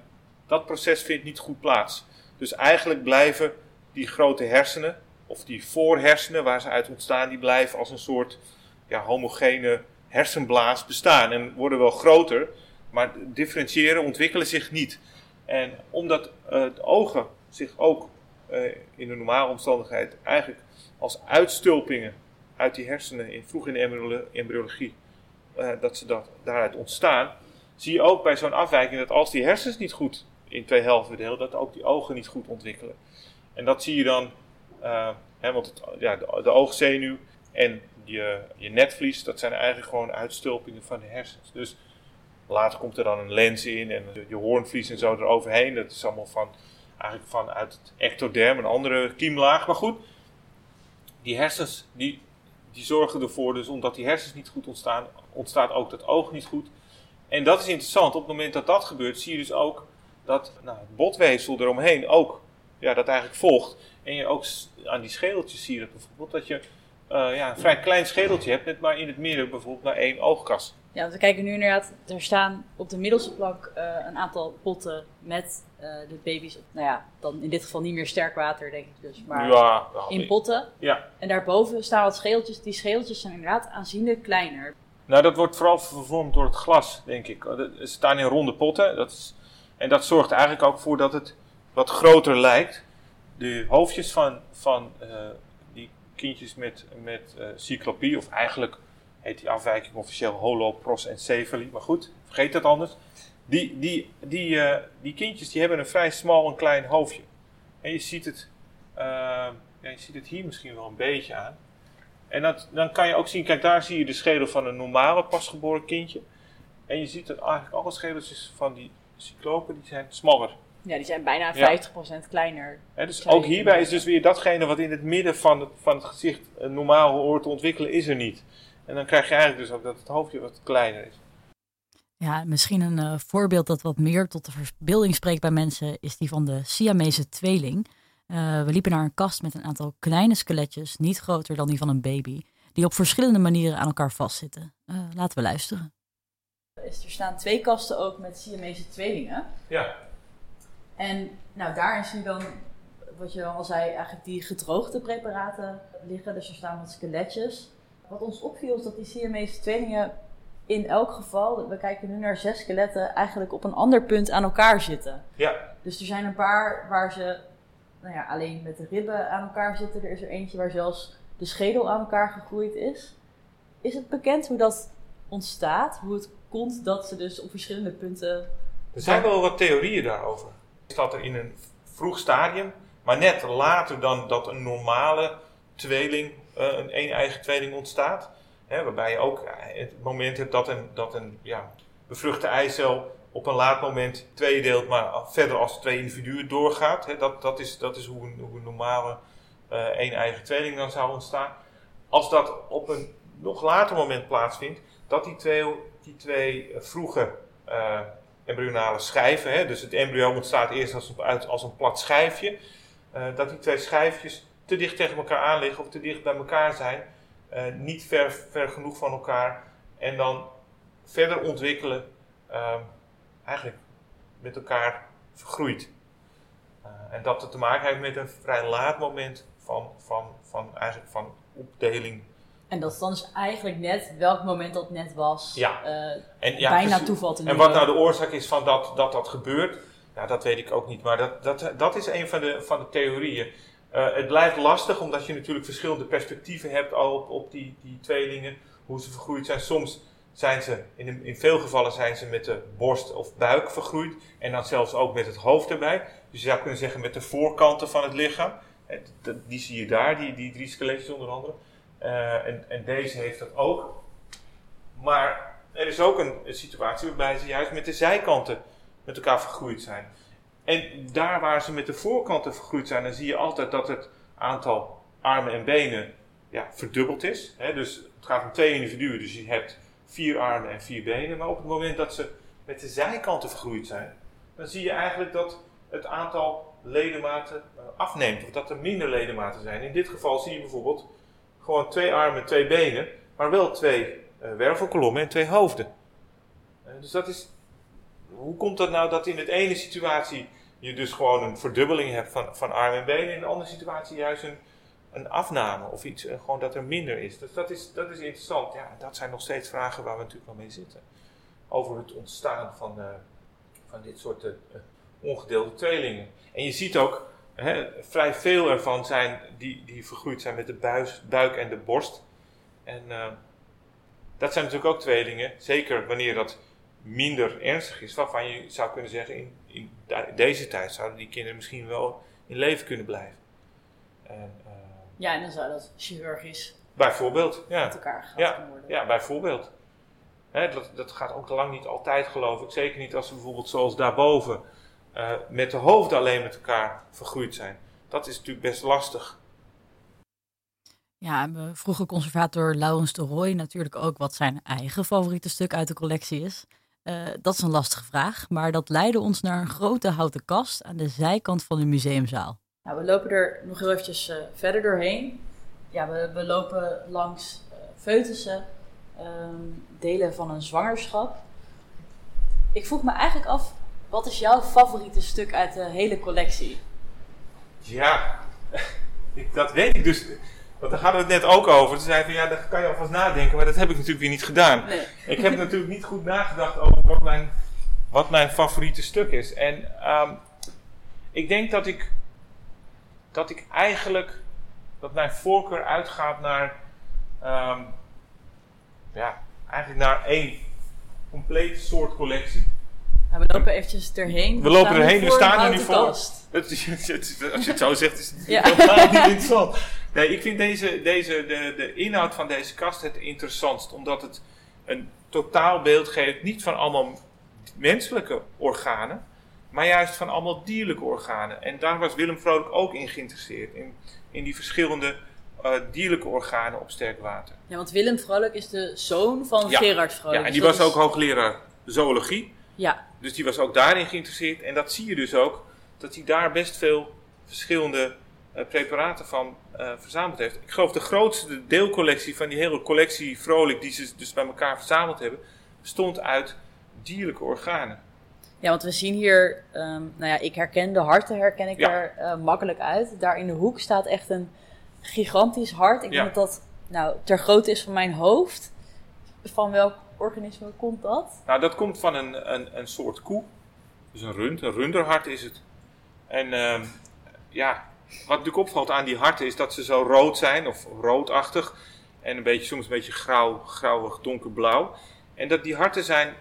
[SPEAKER 3] dat proces vindt niet goed plaats. Dus eigenlijk blijven die grote hersenen, of die voorhersenen waar ze uit ontstaan, die blijven als een soort ja, homogene hersenblaas bestaan. En worden wel groter, maar differentiëren, ontwikkelen zich niet. En omdat eh, de ogen zich ook eh, in de normale omstandigheid eigenlijk als uitstulpingen uit die hersenen in, vroeg in de embryolo- embryologie, eh, dat ze dat, daaruit ontstaan, zie je ook bij zo'n afwijking dat als die hersens niet goed in twee helften delen, dat ook die ogen niet goed ontwikkelen. En dat zie je dan, eh, hè, want ja, de, de oogzenuw en je, je netvlies, dat zijn eigenlijk gewoon uitstulpingen van de hersens. Dus later komt er dan een lens in en je hoornvlies en zo eroverheen. Dat is allemaal van, eigenlijk vanuit het ectoderm, een andere kiemlaag. Maar goed, die hersens, die, die zorgen ervoor, dus omdat die hersens niet goed ontstaan, ontstaat ook dat oog niet goed. En dat is interessant, op het moment dat dat gebeurt, zie je dus ook dat nou, het botweefsel eromheen ook ja, dat eigenlijk volgt. En je ook aan die schedeltjes zie je dat bijvoorbeeld, dat je uh, ja, een vrij klein schedeltje hebt, met maar in het midden bijvoorbeeld maar één oogkas.
[SPEAKER 1] Ja, want we kijken nu inderdaad, er staan op de middelste plank uh, een aantal potten met uh, de baby's. Nou ja, dan in dit geval niet meer sterk water, denk ik dus, maar ja, in potten. Ja. En daarboven staan wat schedeltjes. Die schedeltjes zijn inderdaad aanzienlijk kleiner.
[SPEAKER 3] Nou, dat wordt vooral vervormd door het glas, denk ik. Ze staan in ronde potten. Dat is, en dat zorgt eigenlijk ook voor dat het wat groter lijkt. De hoofdjes van, van uh, die kindjes met, met cyclopie, of eigenlijk heet die afwijking officieel holoprosencephalie, maar goed, vergeet dat anders. Die, die, die, uh, die kindjes die hebben een vrij smal en klein hoofdje. En je ziet het, ja, je ziet het hier misschien wel een beetje aan. En dat, dan kan je ook zien, kijk daar zie je de schedel van een normale pasgeboren kindje. En je ziet dat eigenlijk alle schedeltjes van die cyclopen, die zijn smaller.
[SPEAKER 1] Ja, die zijn bijna 50% kleiner.
[SPEAKER 3] dus ook hierbij is dus weer datgene wat in het midden van het, van het gezicht normaal hoort te ontwikkelen, is er niet. En dan krijg je eigenlijk dus ook dat het hoofdje wat kleiner is.
[SPEAKER 1] Ja, misschien een uh, voorbeeld dat wat meer tot de verbeelding spreekt bij mensen is die van de Siamese tweeling. Uh, we liepen naar een kast met een aantal kleine skeletjes, niet groter dan die van een baby, die op verschillende manieren aan elkaar vastzitten. Uh, laten we luisteren. Er staan twee kasten ook met Siamese tweelingen.
[SPEAKER 3] Ja.
[SPEAKER 1] En nou, daarin zie je dan, wat je al zei, eigenlijk die gedroogde preparaten liggen. Dus er staan wat skeletjes. Wat ons opviel is dat die Siamese tweelingen in elk geval, we kijken nu naar zes skeletten, eigenlijk op een ander punt aan elkaar zitten.
[SPEAKER 3] Ja.
[SPEAKER 1] Dus er zijn een paar waar ze nou ja, alleen met de ribben aan elkaar zitten. Er is er eentje waar zelfs de schedel aan elkaar gegroeid is. Is het bekend hoe dat ontstaat? Hoe het komt dat ze dus op verschillende punten.
[SPEAKER 3] Er zijn wel wat theorieën daarover. Is dat er in een vroeg stadium, maar net later dan dat een normale tweeling, uh, een een-eigen tweeling ontstaat. Hè, waarbij je ook het moment hebt dat een, dat een ja, bevruchte eicel op een laat moment twee deelt, maar verder als twee individuen doorgaat. Hè, dat, dat, is, dat is hoe een, hoe een normale uh, één-eigen tweeling dan zou ontstaan. Als dat op een nog later moment plaatsvindt, dat die twee, die twee eh, vroege embryonale schijven, hè, dus het embryo ontstaat eerst als een, als een plat schijfje, dat die twee schijfjes te dicht tegen elkaar aan liggen of te dicht bij elkaar zijn, niet ver, ver genoeg van elkaar en dan verder ontwikkelen ehm, eigenlijk met elkaar vergroeit. Uh, en dat het te maken heeft met een vrij laat moment van, van, van, eigenlijk van opdeling.
[SPEAKER 1] En dat is dan dus eigenlijk net welk moment dat net was.
[SPEAKER 3] Ja.
[SPEAKER 1] Uh, en, ja bijna toeval
[SPEAKER 3] En wat nou de oorzaak is van dat dat, dat gebeurt, ja, dat weet ik ook niet. Maar dat, dat, dat is een van de, van de theorieën. Uh, het blijft lastig omdat je natuurlijk verschillende perspectieven hebt op, op die, die tweelingen. Hoe ze vergroeid zijn. Soms zijn ze, in, in veel gevallen zijn ze met de borst of buik vergroeid. En dan zelfs ook met het hoofd erbij. Dus je zou kunnen zeggen met de voorkanten van het lichaam. Die zie je daar, die, die drie skeletjes onder andere. Uh, en, en deze heeft dat ook. Maar er is ook een, situatie waarbij ze juist met de zijkanten met elkaar vergroeid zijn. En daar waar ze met de voorkanten vergroeid zijn, dan zie je altijd dat het aantal armen en benen ja, verdubbeld is. dus het gaat om twee individuen, dus je hebt vier armen en vier benen. Maar op het moment dat ze met de zijkanten vergroeid zijn, dan zie je eigenlijk dat het aantal ledematen eh, afneemt. Of dat er minder ledematen zijn. In dit geval zie je bijvoorbeeld gewoon twee armen en twee benen, maar wel twee uh, wervelkolommen en twee hoofden. Uh, dus dat is. Hoe komt dat nou dat in de ene situatie je dus gewoon een verdubbeling hebt van, van armen en benen, in de andere situatie juist een een afname of iets, eh, gewoon dat er minder is. Dus dat is, dat is interessant. Ja, dat zijn nog steeds vragen waar we natuurlijk wel mee zitten. Over het ontstaan van, uh, van dit soort uh, ongedeelde tweelingen. En je ziet ook, hè, vrij veel ervan zijn die, die vergroeid zijn met de buis, buik en de borst. En dat zijn natuurlijk ook tweelingen, zeker wanneer dat minder ernstig is, waarvan je zou kunnen zeggen, in, in deze tijd zouden die kinderen misschien wel in leven kunnen blijven.
[SPEAKER 1] En, ja, en dan zou dat chirurgisch
[SPEAKER 3] bijvoorbeeld, ja.
[SPEAKER 1] met elkaar gaan
[SPEAKER 3] ja, worden. Ja, bijvoorbeeld. dat, dat gaat ook lang niet altijd, geloof ik. Zeker niet als ze bijvoorbeeld zoals daarboven uh, met de hoofden alleen met elkaar vergroeid zijn. Dat is natuurlijk best lastig.
[SPEAKER 1] Ja, we vroegen conservator Laurens de Rooij natuurlijk ook wat zijn eigen favoriete stuk uit de collectie is. Uh, dat is een lastige vraag, maar dat leidde ons naar een grote houten kast aan de zijkant van de museumzaal.
[SPEAKER 4] Nou, we lopen er nog heel eventjes uh, verder doorheen. Ja, we, we lopen langs uh, foetussen, um, delen van een zwangerschap. Ik vroeg me eigenlijk af, wat is jouw favoriete stuk uit de hele collectie?
[SPEAKER 3] Ja, dat weet ik dus. Want daar hadden we het net ook over. Toen zei van ja, daar kan je alvast nadenken, maar dat heb ik natuurlijk weer niet gedaan.
[SPEAKER 4] Nee.
[SPEAKER 3] Ik heb natuurlijk niet goed nagedacht over wat mijn, wat mijn favoriete stuk is. En um, ik denk dat ik, dat ik eigenlijk, dat mijn voorkeur uitgaat naar, um, ja, eigenlijk naar één complete soort collectie.
[SPEAKER 4] Nou, we lopen eventjes erheen.
[SPEAKER 3] We, lopen erheen, we staan er nu voor.
[SPEAKER 4] Kast.
[SPEAKER 3] Als je het zo zegt, is het ja. niet interessant. Nee, ik vind deze, deze, de, de inhoud van deze kast het interessantst. Omdat het een totaalbeeld geeft, niet van allemaal menselijke organen, maar juist van allemaal dierlijke organen. En daar was Willem Vrolijk ook in geïnteresseerd. In, in die verschillende uh, dierlijke organen op sterk water.
[SPEAKER 4] Ja, want Willem Vrolijk is de zoon van Gerard Vrolijk.
[SPEAKER 3] Ja, en die dus was ook hoogleraar zoologie.
[SPEAKER 4] Ja.
[SPEAKER 3] Dus die was ook daarin geïnteresseerd. En dat zie je dus ook, dat hij daar best veel verschillende preparaten van uh, verzameld heeft. Ik geloof de grootste deelcollectie van die hele collectie Vrolijk, die ze dus bij elkaar verzameld hebben, bestond uit dierlijke organen.
[SPEAKER 4] Ja, want we zien hier, um, nou ja, ik herken de harten, herken ik ja. er uh, makkelijk uit. Daar in de hoek staat echt een gigantisch hart. Ik ja. denk dat dat nou, ter grootte is van mijn hoofd. Van welk organisme komt dat?
[SPEAKER 3] Nou, dat komt van een, een, een soort koe. Dus een rund, een runderhart is het. En uh, ja, wat natuurlijk opvalt aan die harten is dat ze zo rood zijn, of roodachtig. En een beetje, soms een beetje grauw, grauwig, donkerblauw. En dat die harten zijn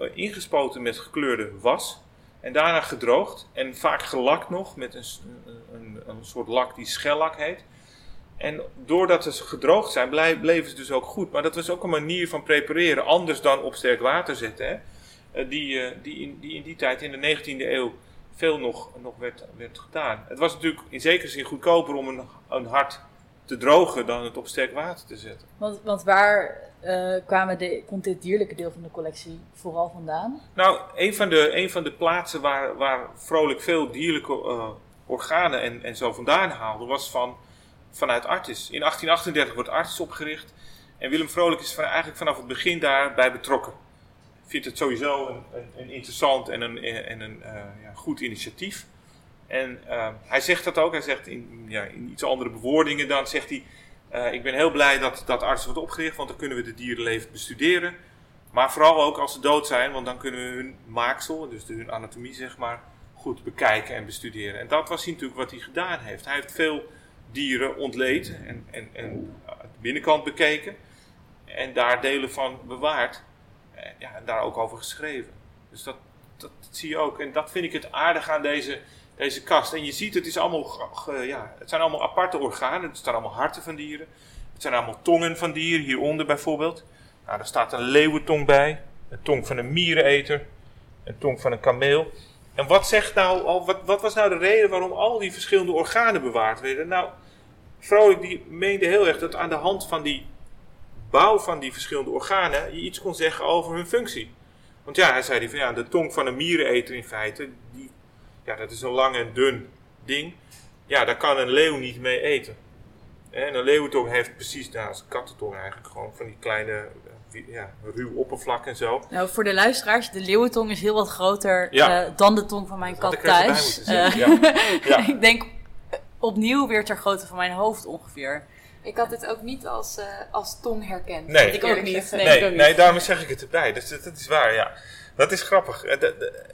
[SPEAKER 3] uh, ingespoten met gekleurde was. En daarna gedroogd. En vaak gelakt nog met een, een, een soort lak die schellak heet. En doordat ze gedroogd zijn, bleven ze dus ook goed. Maar dat was ook een manier van prepareren, anders dan op sterk water zetten. Uh, die, in, die in die tijd, in de 19e eeuw, veel nog, nog werd, werd gedaan. Het was natuurlijk in zekere zin goedkoper om een, een hart te drogen dan het op sterk water te zetten.
[SPEAKER 4] Want, want waar uh, kwamen de, komt dit dierlijke deel van de collectie vooral vandaan?
[SPEAKER 3] Nou, een van de, een van de plaatsen waar, waar vrolijk veel dierlijke uh, organen en, en zo vandaan haalde, was van, vanuit Artis. In 1838 wordt Artis opgericht en Willem Vrolijk is van, eigenlijk vanaf het begin daarbij betrokken vind het sowieso een, een, interessant en een, en een uh, ja, goed initiatief. En uh, hij zegt dat ook, hij zegt in, ja, in iets andere bewoordingen dan, zegt hij, uh, ik ben heel blij dat, dat artsen wordt opgericht, want dan kunnen we de dierenleven bestuderen. Maar vooral ook als ze dood zijn, want dan kunnen we hun maaksel, dus hun anatomie zeg maar, goed bekijken en bestuderen. En dat was natuurlijk wat hij gedaan heeft. Hij heeft veel dieren ontleed en, en, en de binnenkant bekeken en daar delen van bewaard ja, en daar ook over geschreven. Dus dat, dat, zie je ook. En dat vind ik het aardig aan deze, deze kast. En je ziet, het, is allemaal, ja, het zijn allemaal aparte organen. Het zijn allemaal harten van dieren. Het zijn allemaal tongen van dieren, hieronder bijvoorbeeld. Nou, er staat een leeuwentong bij. Een tong van een miereneter. Een tong van een kameel. En wat, zegt nou, wat, wat was nou de reden waarom al die verschillende organen bewaard werden? Nou, Vrolijk die meende heel erg dat aan de hand van die bouw van die verschillende organen je iets kon zeggen over hun functie. Want ja, hij zei van ja, de tong van een miereneter in feite, die, ja, dat is een lang en dun ding. Ja, daar kan een leeuw niet mee eten. En een leeuwentong heeft precies, nou, als een kattentong eigenlijk, gewoon van die kleine, ja, ruw oppervlak en zo.
[SPEAKER 4] Nou, voor de luisteraars, de leeuwentong is heel wat groter ja. uh, dan de tong van mijn kat thuis. Uh, ja. ja. ik denk opnieuw weer ter grootte van mijn hoofd ongeveer.
[SPEAKER 5] Ik had het ook niet als, uh, als tong herkend.
[SPEAKER 3] Nee,
[SPEAKER 5] ik
[SPEAKER 4] ook niet.
[SPEAKER 3] Nee, nee, nee, daarom zeg ik het erbij. Dat, dat, dat is waar, ja. Dat is grappig.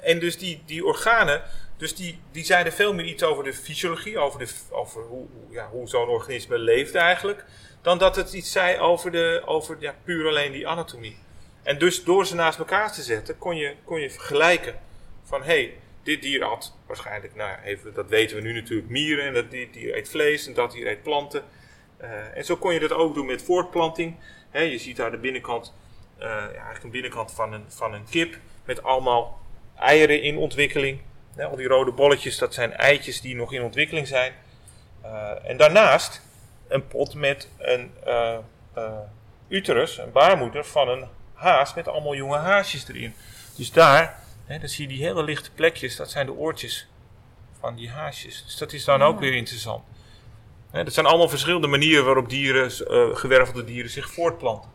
[SPEAKER 3] En dus die, die organen, dus die, die zeiden veel meer iets over de fysiologie, over, de, over hoe, ja, hoe zo'n organisme leeft eigenlijk, dan dat het iets zei over, de, over ja, puur alleen die anatomie. En dus door ze naast elkaar te zetten, kon je, kon je vergelijken van hé, hey, dit dier had waarschijnlijk, nou even, dat weten we nu natuurlijk, mieren en dat dier eet vlees en dat dier eet planten. Uh, en zo kon je dat ook doen met voortplanting. He, je ziet daar de binnenkant, uh, ja, eigenlijk een binnenkant van een, van een kip met allemaal eieren in ontwikkeling. He, al die rode bolletjes, dat zijn eitjes die nog in ontwikkeling zijn. Uh, en daarnaast een pot met een uterus, een baarmoeder van een haas met allemaal jonge haasjes erin. Dus daar, dan zie je die hele lichte plekjes, dat zijn de oortjes van die haasjes. Dus dat is dan ook weer interessant. Hè, dat zijn allemaal verschillende manieren waarop dieren, uh, gewervelde dieren zich voortplanten.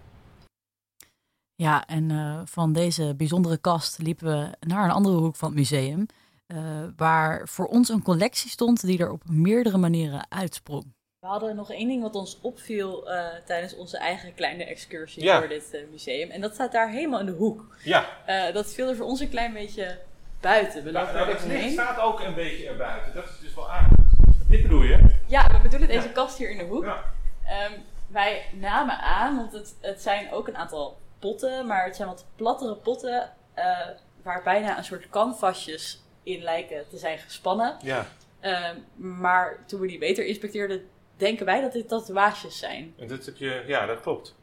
[SPEAKER 1] Ja, en uh, van deze bijzondere kast liepen we naar een andere hoek van het museum. Uh, waar voor ons een collectie stond die er op meerdere manieren uitsprong. We hadden nog één ding wat ons opviel uh, tijdens onze eigen kleine excursie
[SPEAKER 3] Ja.
[SPEAKER 1] door dit uh, museum. En dat staat daar helemaal in de hoek.
[SPEAKER 3] Ja,
[SPEAKER 1] Uh, dat viel er voor ons een klein beetje buiten. We lopen
[SPEAKER 3] nou,
[SPEAKER 1] er
[SPEAKER 3] dat staat ook een beetje erbuiten. Dat is dus wel aardig. Dit bedoel je?
[SPEAKER 1] Ja, we bedoelen deze kast hier in de hoek.
[SPEAKER 3] Ja.
[SPEAKER 1] Ehm, wij namen aan, want het, het zijn ook een aantal potten, maar het zijn wat plattere potten eh, waar bijna een soort canvasjes in lijken te zijn gespannen.
[SPEAKER 3] Ja,
[SPEAKER 1] Ehm, maar toen we die beter inspecteerden, denken wij dat dit tatoeages zijn.
[SPEAKER 3] en dat heb je, ja, dat klopt. Dat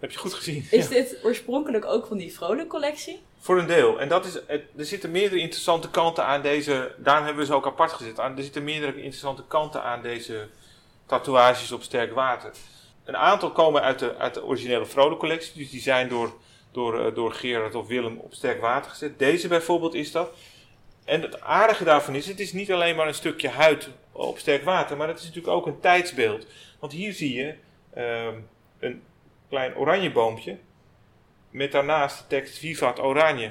[SPEAKER 3] heb je goed gezien.
[SPEAKER 1] Is
[SPEAKER 3] Ja.
[SPEAKER 1] dit oorspronkelijk ook van die Vrolijk collectie?
[SPEAKER 3] Voor een deel. En dat is, er zitten meerdere interessante kanten aan deze. Daarom hebben we ze ook apart gezet. Er zitten meerdere interessante kanten aan deze tatoeages op sterk water. Een aantal komen uit de, uit de originele Vrolijk collectie. Dus die zijn door, door, eh, door Gerard of Willem op sterk water gezet. Deze bijvoorbeeld is dat. En het aardige daarvan is, het is niet alleen maar een stukje huid op sterk water, maar het is natuurlijk ook een tijdsbeeld. Want hier zie je ehm, een klein oranjeboompje met daarnaast de tekst Vivat Oranje.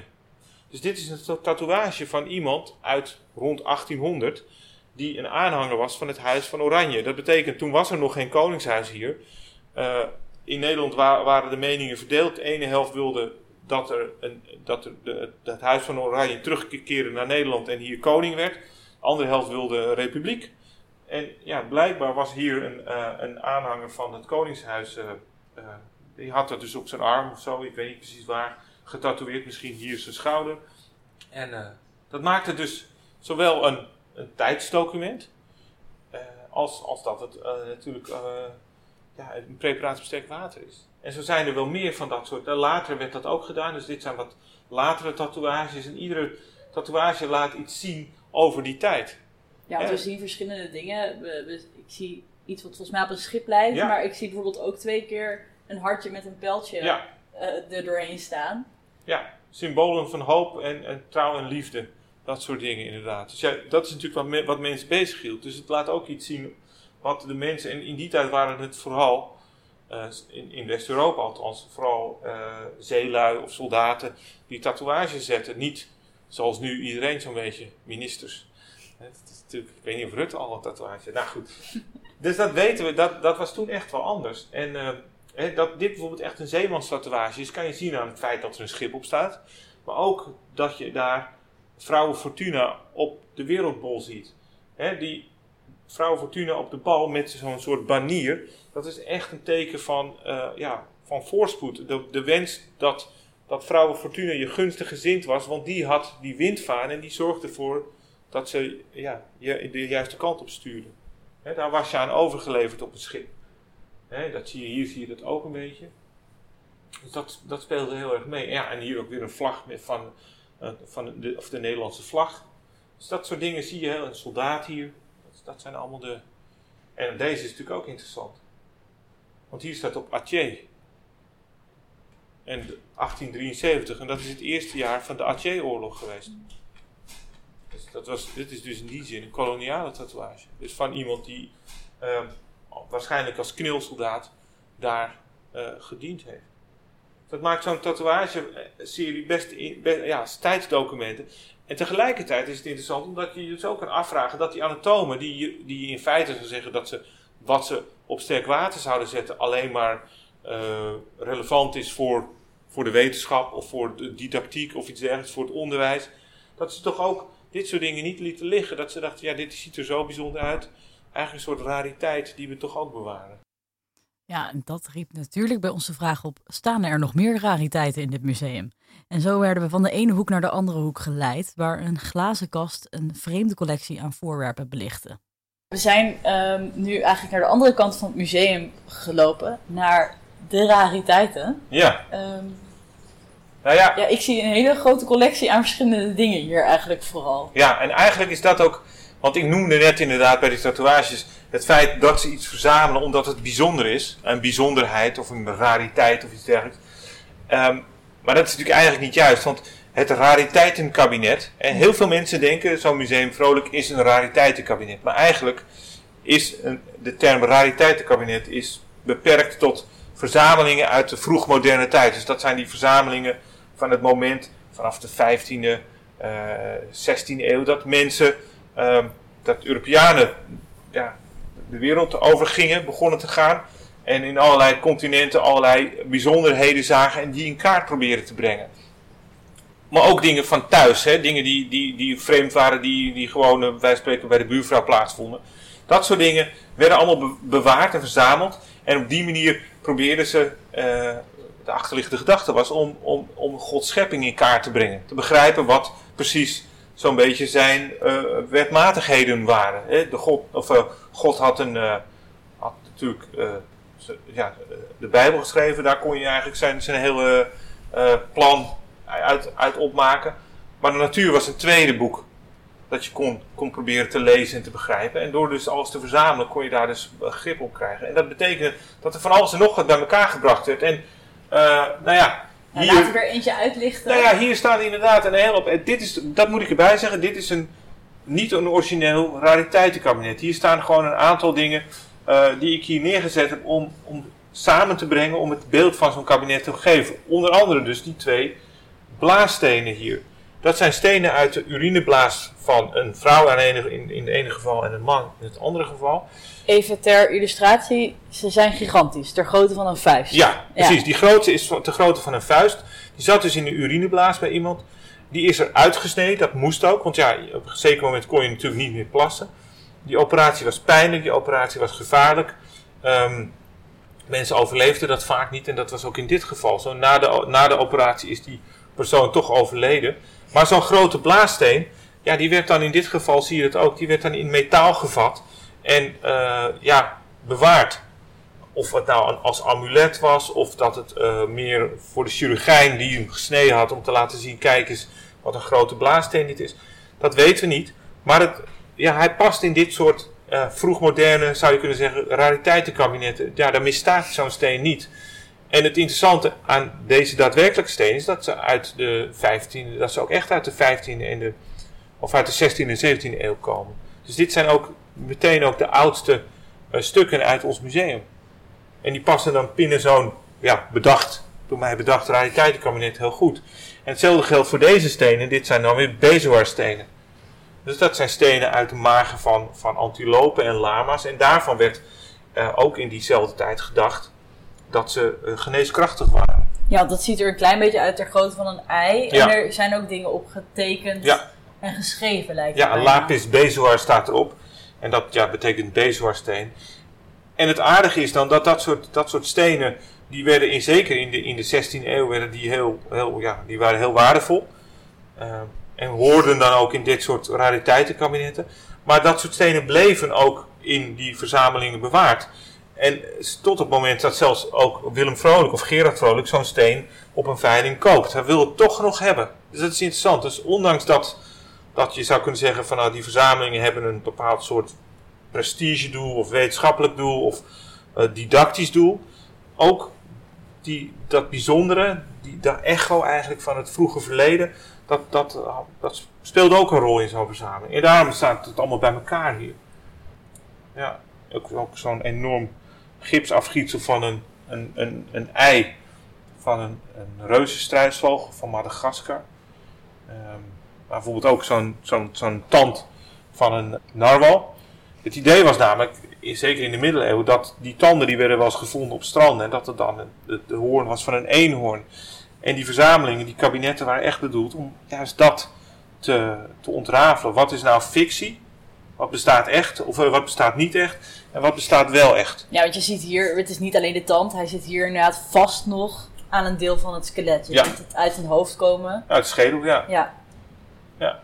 [SPEAKER 3] Dus dit is een ta- tatoeage van iemand uit rond 1800 die een aanhanger was van het Huis van Oranje. Dat betekent, toen was er nog geen koningshuis hier. Eh, in Nederland wa- waren de meningen verdeeld. De ene helft wilde dat, er een, dat de, het Huis van Oranje terugkeerde naar Nederland en hier koning werd. De andere helft wilde een republiek. En ja, blijkbaar was hier een, eh, een aanhanger van het koningshuis. eh, die had dat dus op zijn arm of zo, ik weet niet precies waar, getatoeëerd. Misschien hier zijn schouder. En eh, dat maakte dus zowel een, een tijdsdocument, eh, als, als dat het eh, natuurlijk ja, een preparatie op sterk water is. En zo zijn er wel meer van dat soort. En later werd dat ook gedaan, dus dit zijn wat latere tatoeages. En iedere tatoeage laat iets zien over die tijd.
[SPEAKER 1] Ja, want we zien verschillende dingen. Ik zie iets wat volgens mij op een schip lijkt,
[SPEAKER 3] Ja.
[SPEAKER 1] maar ik zie bijvoorbeeld ook twee keer een hartje met een pijltje
[SPEAKER 3] Ja,
[SPEAKER 1] eh, er doorheen staan.
[SPEAKER 3] ja, symbolen van hoop en, en trouw en liefde. Dat soort dingen inderdaad. Dus ja, dat is natuurlijk wat, me- wat mensen bezighield. Dus het laat ook iets zien wat de mensen, en in die tijd waren het vooral, eh, in, in West-Europa althans, vooral eh, zeelui of soldaten die tatoeages zetten. Niet zoals nu iedereen zo'n beetje, ministers. Dat is natuurlijk, ik weet niet of Rutte al een tatoeage. Nou goed. Dus dat weten we, dat, dat was toen echt wel anders. En hè, dat dit bijvoorbeeld echt een zeemanstatoeage is, kan je zien aan het feit dat er een schip op staat. Maar ook dat je daar vrouwen Fortuna op de wereldbol ziet. Hè, die vrouwen Fortuna op de bal met zo'n soort banier. Dat is echt een teken van, eh, ja, van voorspoed. De, de wens dat, dat vrouwen Fortuna je gunstig gezind was. Want die had die windvaan en die zorgde ervoor dat ze ja, je de juiste kant op stuurde. Daar was je aan overgeleverd op het schip. Hè, dat zie je, hier zie je dat ook een beetje. Dus dat, dat speelde heel erg mee. Ja, en hier ook weer een vlag van, eh, van de, of de Nederlandse vlag. Dus dat soort dingen zie je. Een soldaat hier. Dat, zijn allemaal de. En deze is natuurlijk ook interessant. Want hier staat op Atje. En de 1873. En dat is het eerste jaar van de Atje-oorlog geweest. Dus dat was, dit is dus in die zin een koloniale tatoeage. Dus van iemand die ehm, waarschijnlijk als knilsoldaat daar eh, gediend heeft. Dat maakt zo'n tatoeage-serie best, in, be- ja, tijdsdocumenten. En tegelijkertijd is het interessant omdat je je ook kan afvragen dat die anatomen, die, die in feite zou zeggen dat ze wat ze op sterk water zouden zetten, alleen maar eh, relevant is voor, voor de wetenschap of voor de didactiek of iets dergelijks, voor het onderwijs. Dat ze toch ook dit soort dingen niet lieten liggen. Dat ze dachten, ja, dit ziet er zo bijzonder uit. Eigenlijk een soort rariteit die we toch ook bewaren.
[SPEAKER 1] Ja, en dat riep natuurlijk bij ons de vraag op: staan er nog meer rariteiten in dit museum? En zo werden we van de ene hoek naar de andere hoek geleid, waar een glazen kast een vreemde collectie aan voorwerpen belichtte. We zijn ehm, nu eigenlijk naar de andere kant van het museum gelopen, naar de rariteiten.
[SPEAKER 3] Ja,
[SPEAKER 1] Ehm,
[SPEAKER 3] nou ja,
[SPEAKER 1] ja, ik zie een hele grote collectie aan verschillende dingen hier eigenlijk vooral.
[SPEAKER 3] Ja, en eigenlijk is dat ook, want ik noemde net inderdaad bij die tatoeages het feit dat ze iets verzamelen omdat het bijzonder is. Een bijzonderheid of een rariteit of iets dergelijks. Ehm, maar dat is natuurlijk eigenlijk niet juist, want het rariteitenkabinet. En heel veel mensen denken, zo'n museum Vrolijk is een rariteitenkabinet. Maar eigenlijk is een, de term rariteitenkabinet is beperkt tot verzamelingen uit de vroegmoderne tijd. Dus dat zijn die verzamelingen van het moment vanaf de 15e, uh, 16e eeuw dat mensen, dat Europeanen ja, de wereld overgingen, begonnen te gaan. En in allerlei continenten allerlei bijzonderheden zagen en die in kaart proberen te brengen. Maar ook dingen van thuis, hè? dingen die, die, die vreemd waren, die, die gewoon uh, wij spreken bij de buurvrouw plaatsvonden. Dat soort dingen werden allemaal bewaard en verzameld. En op die manier probeerden ze, uh, de achterliggende gedachte was, om, om, om Gods schepping in kaart te brengen. Te begrijpen wat precies zo'n beetje zijn uh, wetmatigheden waren. Hè? De God, of, uh, God had, een, had natuurlijk ja, de Bijbel geschreven, daar kon je eigenlijk zijn, zijn hele plan uit, uit opmaken. Maar de natuur was een tweede boek dat je kon, kon proberen te lezen en te begrijpen. En door dus alles te verzamelen kon je daar dus grip op krijgen. En dat betekende dat er van alles en nog wat bij elkaar gebracht werd. En nou ja...
[SPEAKER 4] Nou, hier, laten we er eentje uitlichten.
[SPEAKER 3] Nou ja, hier staat inderdaad een hele op. Dit is, dat moet ik erbij zeggen. Dit is een, niet een origineel rariteitenkabinet. Hier staan gewoon een aantal dingen uh, die ik hier neergezet heb om, om samen te brengen om het beeld van zo'n kabinet te geven. Onder andere dus die twee blaasstenen hier. Dat zijn stenen uit de urineblaas van een vrouw in, in, in het ene geval en een man in het andere geval.
[SPEAKER 1] Even ter illustratie, ze zijn gigantisch, ter grootte van een vuist.
[SPEAKER 3] Ja, precies. Die grootte is ter grootte van een vuist. Die zat dus in de urineblaas bij iemand. Die is er uitgesneden, dat moest ook, want ja, op een zeker moment kon je natuurlijk niet meer plassen. Die operatie was pijnlijk, die operatie was gevaarlijk. Um, mensen overleefden dat vaak niet en dat was ook in dit geval zo. Na de, na de operatie is die persoon toch overleden. Maar zo'n grote blaassteen, ja, die werd dan in dit geval, zie je het ook, die werd dan in metaal gevat en uh, ja, bewaard. Of het nou als amulet was, of dat het uh, meer voor de chirurgijn die hem gesneden had om te laten zien, kijk eens wat een grote blaassteen dit is. Dat weten we niet. Maar het, ja, hij past in dit soort uh, vroegmoderne, zou je kunnen zeggen, rariteitenkabinetten. Ja, daar misstaat zo'n steen niet. En het interessante aan deze daadwerkelijke stenen is dat ze uit de 15e, dat ze ook echt uit de 15e en de, of uit de 16e en 17e eeuw komen. Dus dit zijn ook meteen ook de oudste uh, stukken uit ons museum. En die passen dan binnen zo'n, ja, bedacht, door mij bedacht rariteitenkabinet heel goed. En hetzelfde geldt voor deze stenen, dit zijn dan weer bezoarstenen. Dus dat zijn stenen uit de magen van, van antilopen en lama's. En daarvan werd uh, ook in diezelfde tijd gedacht dat ze uh, geneeskrachtig waren.
[SPEAKER 1] Ja, dat ziet er een klein beetje uit ter grootte van een ei. Ja. En er zijn ook dingen op getekend ja. en geschreven, lijkt
[SPEAKER 3] Ja, een lapis bezoar staat erop. En dat ja, betekent bezoarsteen. En het aardige is dan dat dat soort, dat soort stenen, die werden in, zeker in de, in de 16e eeuw, werden die, heel, heel, ja, die waren heel waardevol. Uh, en hoorden dan ook in dit soort rariteitenkabinetten. Maar dat soort stenen bleven ook in die verzamelingen bewaard. En tot het moment dat zelfs ook Willem Vrolijk of Gerard Vrolijk zo'n steen op een veiling koopt. Hij wil het toch nog hebben. Dus dat is interessant. Dus ondanks dat, dat je zou kunnen zeggen van nou die verzamelingen hebben een bepaald soort prestigedoel of wetenschappelijk doel of uh, didactisch doel. Ook die, dat bijzondere, die, dat echo eigenlijk van het vroege verleden, dat, dat, dat speelt ook een rol in zo'n verzameling. En daarom staat het allemaal bij elkaar hier. Ja, ook, ook zo'n enorm gipsafgietsel van een, een, een, een ei van een, een reuzenstruisvogel van Madagaskar. Um, maar bijvoorbeeld ook zo'n zo'n zo'n tand van een narwal. Het idee was namelijk, zeker in de middeleeuwen, dat die tanden die werden wel eens gevonden op stranden. En dat het dan de, hoorn was van een eenhoorn. En die verzamelingen, die kabinetten waren echt bedoeld om juist dat te, te ontrafelen. Wat is nou fictie? Wat bestaat echt? Of wat bestaat niet echt? En wat bestaat wel echt?
[SPEAKER 1] Ja, want je ziet hier, het is niet alleen de tand, hij zit hier inderdaad vast nog aan een deel van het skelet. Je ja. ziet het uit zijn hoofd komen.
[SPEAKER 3] Uit de schedel, ja.
[SPEAKER 1] Ja.
[SPEAKER 3] ja.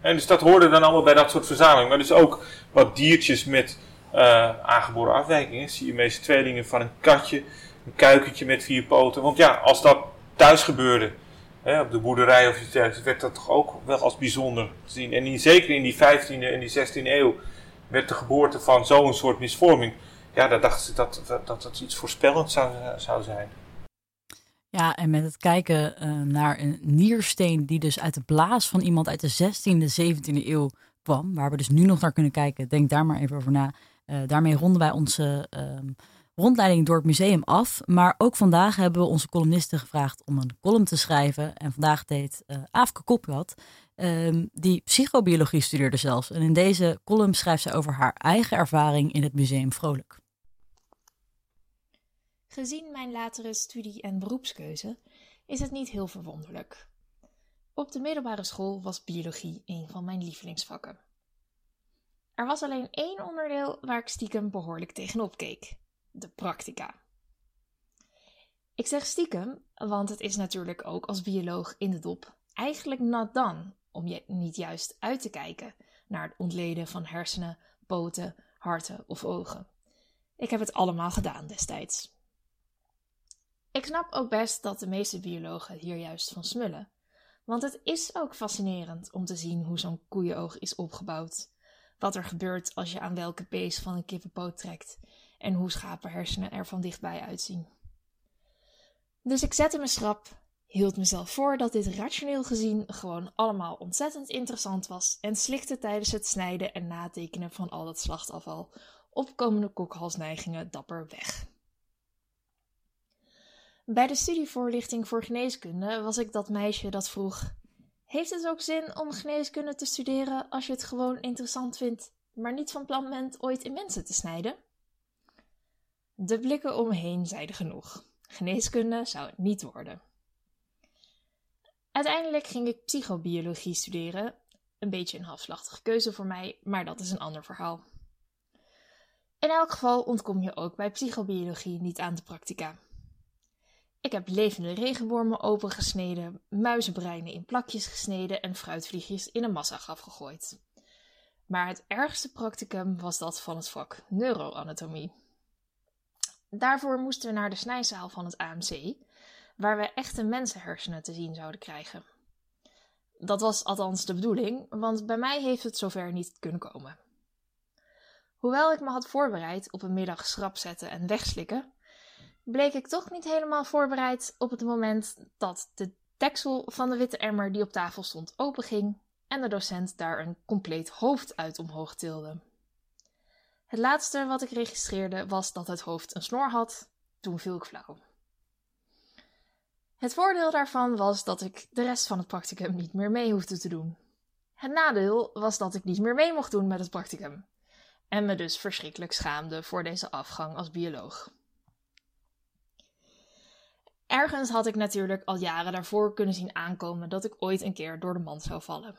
[SPEAKER 3] En dus dat hoorde dan allemaal bij dat soort verzameling. Maar dus ook wat diertjes met uh, aangeboren afwijkingen. Zie je meeste tweelingen van een katje, een kuikentje met vier poten. Want ja, als dat thuis gebeurde, hè, op de boerderij of iets dergelijks, werd dat toch ook wel als bijzonder te zien. En in, zeker in die 15e en die 16e eeuw werd de geboorte van zo'n soort misvorming. Ja, daar dachten ze dat, dat dat iets voorspellend zou, zou zijn.
[SPEAKER 1] Ja, en met het kijken uh, naar een niersteen die dus uit de blaas van iemand uit de 16e, 17e eeuw kwam, waar we dus nu nog naar kunnen kijken, denk daar maar even over na. Uh, daarmee ronden wij onze uh, rondleiding door het museum af. Maar ook vandaag hebben we onze columnisten gevraagd om een column te schrijven. En vandaag deed uh, Aafke ehm, die psychobiologie studeerde zelfs. En in deze column schrijft ze over haar eigen ervaring in het museum Vrolijk.
[SPEAKER 6] Gezien mijn latere studie- en beroepskeuze is het niet heel verwonderlijk. Op de middelbare school was biologie een van mijn lievelingsvakken. Er was alleen één onderdeel waar ik stiekem behoorlijk tegenop keek: de practica. Ik zeg stiekem, want het is natuurlijk ook als bioloog in de dop eigenlijk nat dan om je niet juist uit te kijken naar het ontleden van hersenen, poten, harten of ogen. Ik heb het allemaal gedaan destijds. Ik snap ook best dat de meeste biologen hier juist van smullen. Want het is ook fascinerend om te zien hoe zo'n koeienoog is opgebouwd. Wat er gebeurt als je aan welke pees van een kippenpoot trekt en hoe schapenhersenen er van dichtbij uitzien. Dus ik zette me schrap, hield mezelf voor dat dit rationeel gezien gewoon allemaal ontzettend interessant was en slikte tijdens het snijden en natekenen van al het slachtafval opkomende kokhalsneigingen dapper weg. Bij de studievoorlichting voor geneeskunde was ik dat meisje dat vroeg: Heeft het ook zin om geneeskunde te studeren als je het gewoon interessant vindt, maar niet van plan bent ooit in mensen te snijden? De blikken om me heen zeiden genoeg. Geneeskunde zou het niet worden. Uiteindelijk ging ik psychobiologie studeren. Een beetje een halfslachtige keuze voor mij, maar dat is een ander verhaal. In elk geval ontkom je ook bij psychobiologie niet aan de practica. Ik heb levende regenwormen opengesneden, muizenbreinen in plakjes gesneden en fruitvliegjes in een massagraf gegooid. Maar het ergste practicum was dat van het vak neuroanatomie. Daarvoor moesten we naar de snijzaal van het AMC, waar we echte mensenhersenen te zien zouden krijgen. Dat was althans de bedoeling, want bij mij heeft het zover niet kunnen komen. Hoewel ik me had voorbereid op een middag schrap zetten en wegslikken, bleek ik toch niet helemaal voorbereid op het moment dat de deksel van de witte emmer die op tafel stond openging en de docent daar een compleet hoofd uit omhoog tilde. Het laatste wat ik registreerde was dat het hoofd een snor had. Toen viel ik flauw. Het voordeel daarvan was dat ik de rest van het practicum niet meer mee hoefde te doen. Het nadeel was dat ik niet meer mee mocht doen met het practicum. En me dus verschrikkelijk schaamde voor deze afgang als bioloog. Ergens had ik natuurlijk al jaren daarvoor kunnen zien aankomen dat ik ooit een keer door de mand zou vallen.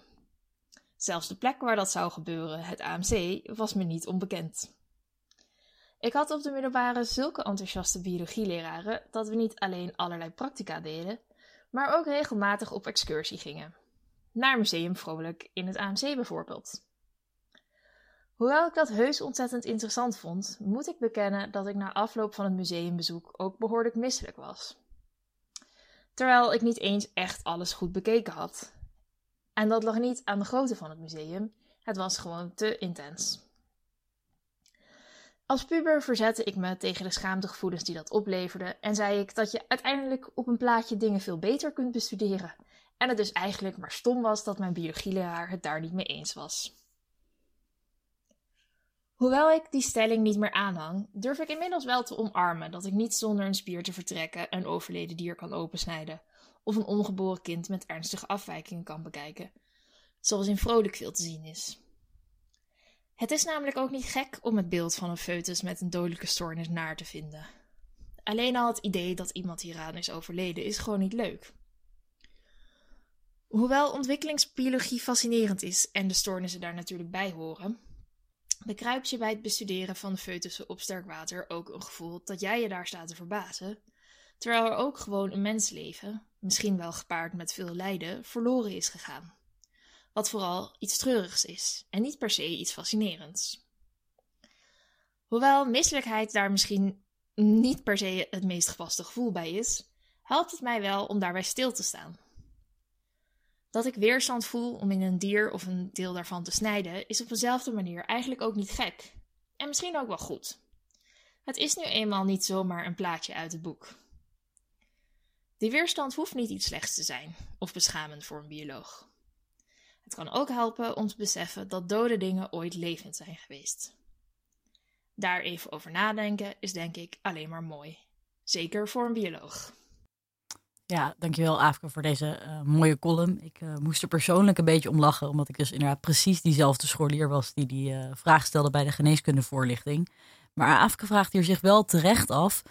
[SPEAKER 6] Zelfs de plek waar dat zou gebeuren, het AMC, was me niet onbekend. Ik had op de middelbare zulke enthousiaste biologieleraren dat we niet alleen allerlei practica deden, maar ook regelmatig op excursie gingen. Naar Museum Vrolijk in het AMC bijvoorbeeld. Hoewel ik dat heus ontzettend interessant vond, moet ik bekennen dat ik na afloop van het museumbezoek ook behoorlijk misselijk was terwijl ik niet eens echt alles goed bekeken had. En dat lag niet aan de grootte van het museum, het was gewoon te intens. Als puber verzette ik me tegen de schaamtegevoelens die dat opleverde en zei ik dat je uiteindelijk op een plaatje dingen veel beter kunt bestuderen. En het dus eigenlijk maar stom was dat mijn biologieleraar het daar niet mee eens was. Hoewel ik die stelling niet meer aanhang, durf ik inmiddels wel te omarmen dat ik niet zonder een spier te vertrekken een overleden dier kan opensnijden, of een ongeboren kind met ernstige afwijkingen kan bekijken, zoals in Vrolijk veel te zien is. Het is namelijk ook niet gek om het beeld van een foetus met een dodelijke stoornis naar te vinden. Alleen al het idee dat iemand hieraan is overleden is gewoon niet leuk. Hoewel ontwikkelingsbiologie fascinerend is en de stoornissen daar natuurlijk bij horen, bekruipt je bij het bestuderen van de foetussen op sterk water ook een gevoel dat jij je daar staat te verbazen, terwijl er ook gewoon een mensleven, misschien wel gepaard met veel lijden, verloren is gegaan. Wat vooral iets treurigs is en niet per se iets fascinerends. Hoewel misselijkheid daar misschien niet per se het meest gepaste gevoel bij is, helpt het mij wel om daarbij stil te staan. Dat ik weerstand voel om in een dier of een deel daarvan te snijden, is op dezelfde manier eigenlijk ook niet gek. En misschien ook wel goed. Het is nu eenmaal niet zomaar een plaatje uit het boek. Die weerstand hoeft niet iets slechts te zijn of beschamend voor een bioloog. Het kan ook helpen om te beseffen dat dode dingen ooit levend zijn geweest. Daar even over nadenken is denk ik alleen maar mooi. Zeker voor een bioloog.
[SPEAKER 1] Ja, dankjewel Afke voor deze uh, mooie column. Ik uh, moest er persoonlijk een beetje om lachen, omdat ik dus inderdaad precies diezelfde scholier was die die uh, vraag stelde bij de geneeskundevoorlichting. Maar Afke vraagt hier zich wel terecht af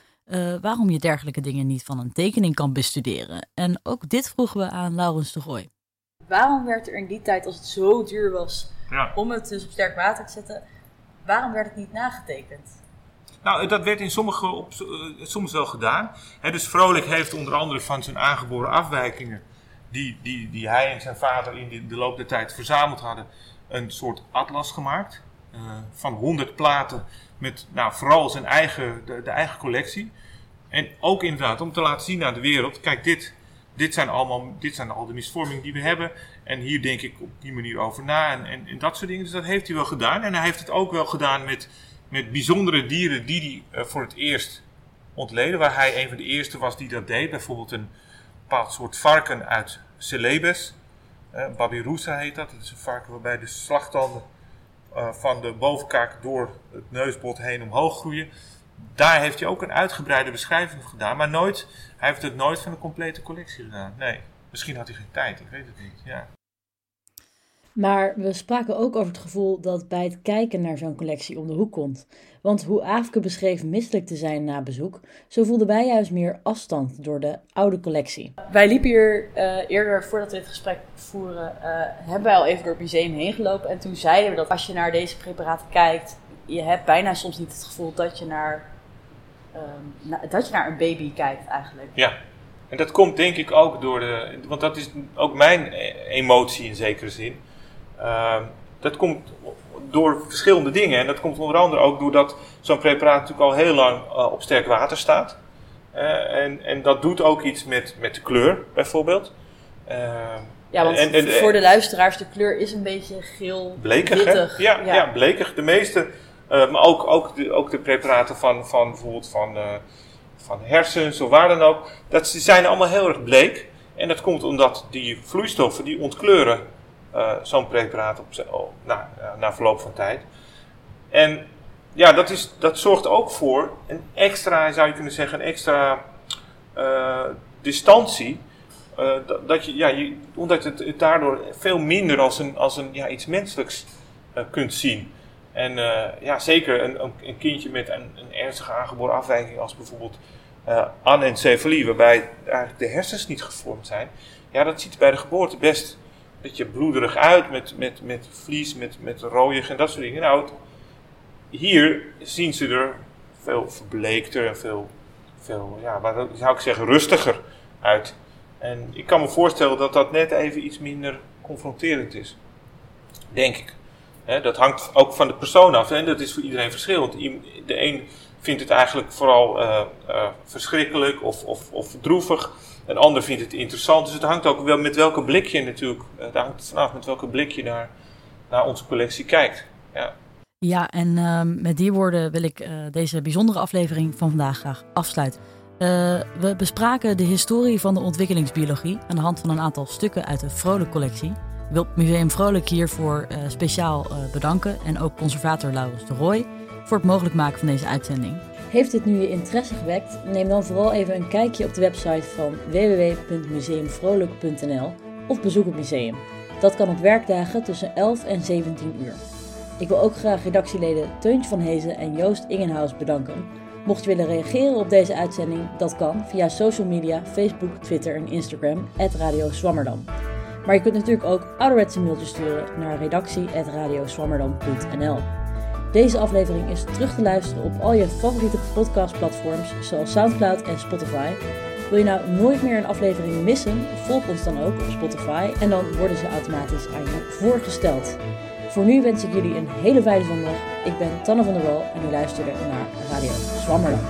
[SPEAKER 1] waarom je dergelijke dingen niet van een tekening kan bestuderen. En ook dit vroegen we aan Laurens de Gooi.
[SPEAKER 4] Waarom werd er in die tijd, als het zo duur was ja. om het dus op sterk water te zetten, waarom werd het niet nagetekend?
[SPEAKER 3] Nou, dat werd in sommige op, uh, soms wel gedaan. dus Vrolijk heeft onder andere van zijn aangeboren afwijkingen, die, die, die hij en zijn vader in de, de loop der tijd verzameld hadden, een soort atlas gemaakt. Uh, van 100 platen met nou, vooral zijn eigen, de, de, eigen collectie. En ook inderdaad om te laten zien aan de wereld: kijk, dit, dit, zijn, allemaal, dit zijn al de misvormingen die we hebben. En hier denk ik op die manier over na en, en, dat soort dingen. Dus dat heeft hij wel gedaan. En hij heeft het ook wel gedaan met met bijzondere dieren die hij uh, voor het eerst ontleden. Waar hij een van de eerste was die dat deed. Bijvoorbeeld een bepaald soort varken uit Celebes. Uh, Babirusa heet dat. Dat is een varken waarbij de slagtanden uh, van de bovenkaak door het neusbot heen omhoog groeien. Daar heeft hij ook een uitgebreide beschrijving van gedaan. Maar nooit, hij heeft het nooit van een complete collectie gedaan. Nee, misschien had hij geen tijd, ik weet het niet. Ja.
[SPEAKER 1] Maar we spraken ook over het gevoel dat bij het kijken naar zo'n collectie om de hoek komt. Want hoe Aafke beschreef misselijk te zijn na bezoek, zo voelden wij juist meer afstand door de oude collectie. Wij liepen hier uh, eerder, voordat we dit gesprek voeren, uh, hebben wij al even door het museum heen gelopen. En toen zeiden we dat als je naar deze preparaten kijkt, je hebt bijna soms niet het gevoel dat je naar, um, na, dat je naar een baby kijkt eigenlijk.
[SPEAKER 3] Ja, en dat komt denk ik ook door de, want dat is ook mijn e-, emotie in zekere zin Ehm, dat komt door verschillende dingen. En dat komt onder andere ook doordat zo'n preparaat natuurlijk al heel lang uh, op sterk water staat. Uh, en, en dat doet ook iets met, met de kleur, bijvoorbeeld.
[SPEAKER 1] Uh, ja, want en, en, voor de luisteraars, de kleur is een beetje geel
[SPEAKER 3] blekig, Ja, ja, ja. blekig. De meeste, eh, maar ook, ook, de, ook de preparaten van, van bijvoorbeeld van, van hersens of waar dan ook. Dat, zijn allemaal heel erg bleek. En dat komt omdat die vloeistoffen die ontkleuren uh, zo'n preparaat op, na, na verloop van tijd. En ja, dat, is, dat zorgt ook voor een extra, zou je kunnen zeggen, een extra distantie. Dat, dat, je, ja, je, omdat het, het, daardoor veel minder als, een, als een, ja, iets menselijks kunt zien. En ja, zeker een, een, kindje met een, een ernstige aangeboren afwijking als bijvoorbeeld anencefalie, waarbij eigenlijk de hersens niet gevormd zijn. Ja, dat ziet bij de geboorte best beetje bloederig uit met, met, met vlies, met, met en dat soort dingen. Nou, hier zien ze er veel verbleekter en veel, veel ja, maar zou ik zeggen, rustiger uit. En ik kan me voorstellen dat dat net even iets minder confronterend is. Denk ik. Dat hangt ook van de persoon af en dat is voor iedereen verschillend. De een vindt het eigenlijk vooral uh, uh, verschrikkelijk of, of, of droevig. Een ander vindt het interessant. Dus het hangt ook wel met welke blik je natuurlijk, uh, daar hangt het vanaf met welke blik je naar, naar onze collectie kijkt. Ja.
[SPEAKER 1] Ja, en uh, met die woorden wil ik deze bijzondere aflevering van vandaag graag afsluiten. We bespraken de historie van de ontwikkelingsbiologie aan de hand van een aantal stukken uit de Vrolijk collectie. Ik wil Museum Vrolijk hiervoor speciaal bedanken en ook conservator Laurens de Rooij voor het mogelijk maken van deze uitzending. Heeft dit nu je interesse gewekt? Neem dan vooral even een kijkje op de website van www.museumvrolijk.nl of bezoek het museum. Dat kan op werkdagen tussen 11 en 17 uur. Ik wil ook graag redactieleden Teuntje van Hezen en Joost Ingenhaus bedanken. Mocht je willen reageren op deze uitzending, dat kan via social media, Facebook, Twitter en Instagram, Radio Swammerdam. Maar je kunt natuurlijk ook ouderwetse mailtjes sturen naar redactie.radioswammerdam.nl. Deze aflevering is terug te luisteren op al je favoriete podcastplatforms zoals SoundCloud en Spotify. Wil je nou nooit meer een aflevering missen? Volg ons dan ook op Spotify en dan worden ze automatisch aan je voorgesteld. Voor nu wens ik jullie een hele fijne zondag. Ik ben Tanne van der Wal en u luisterde naar Radio Swammerland.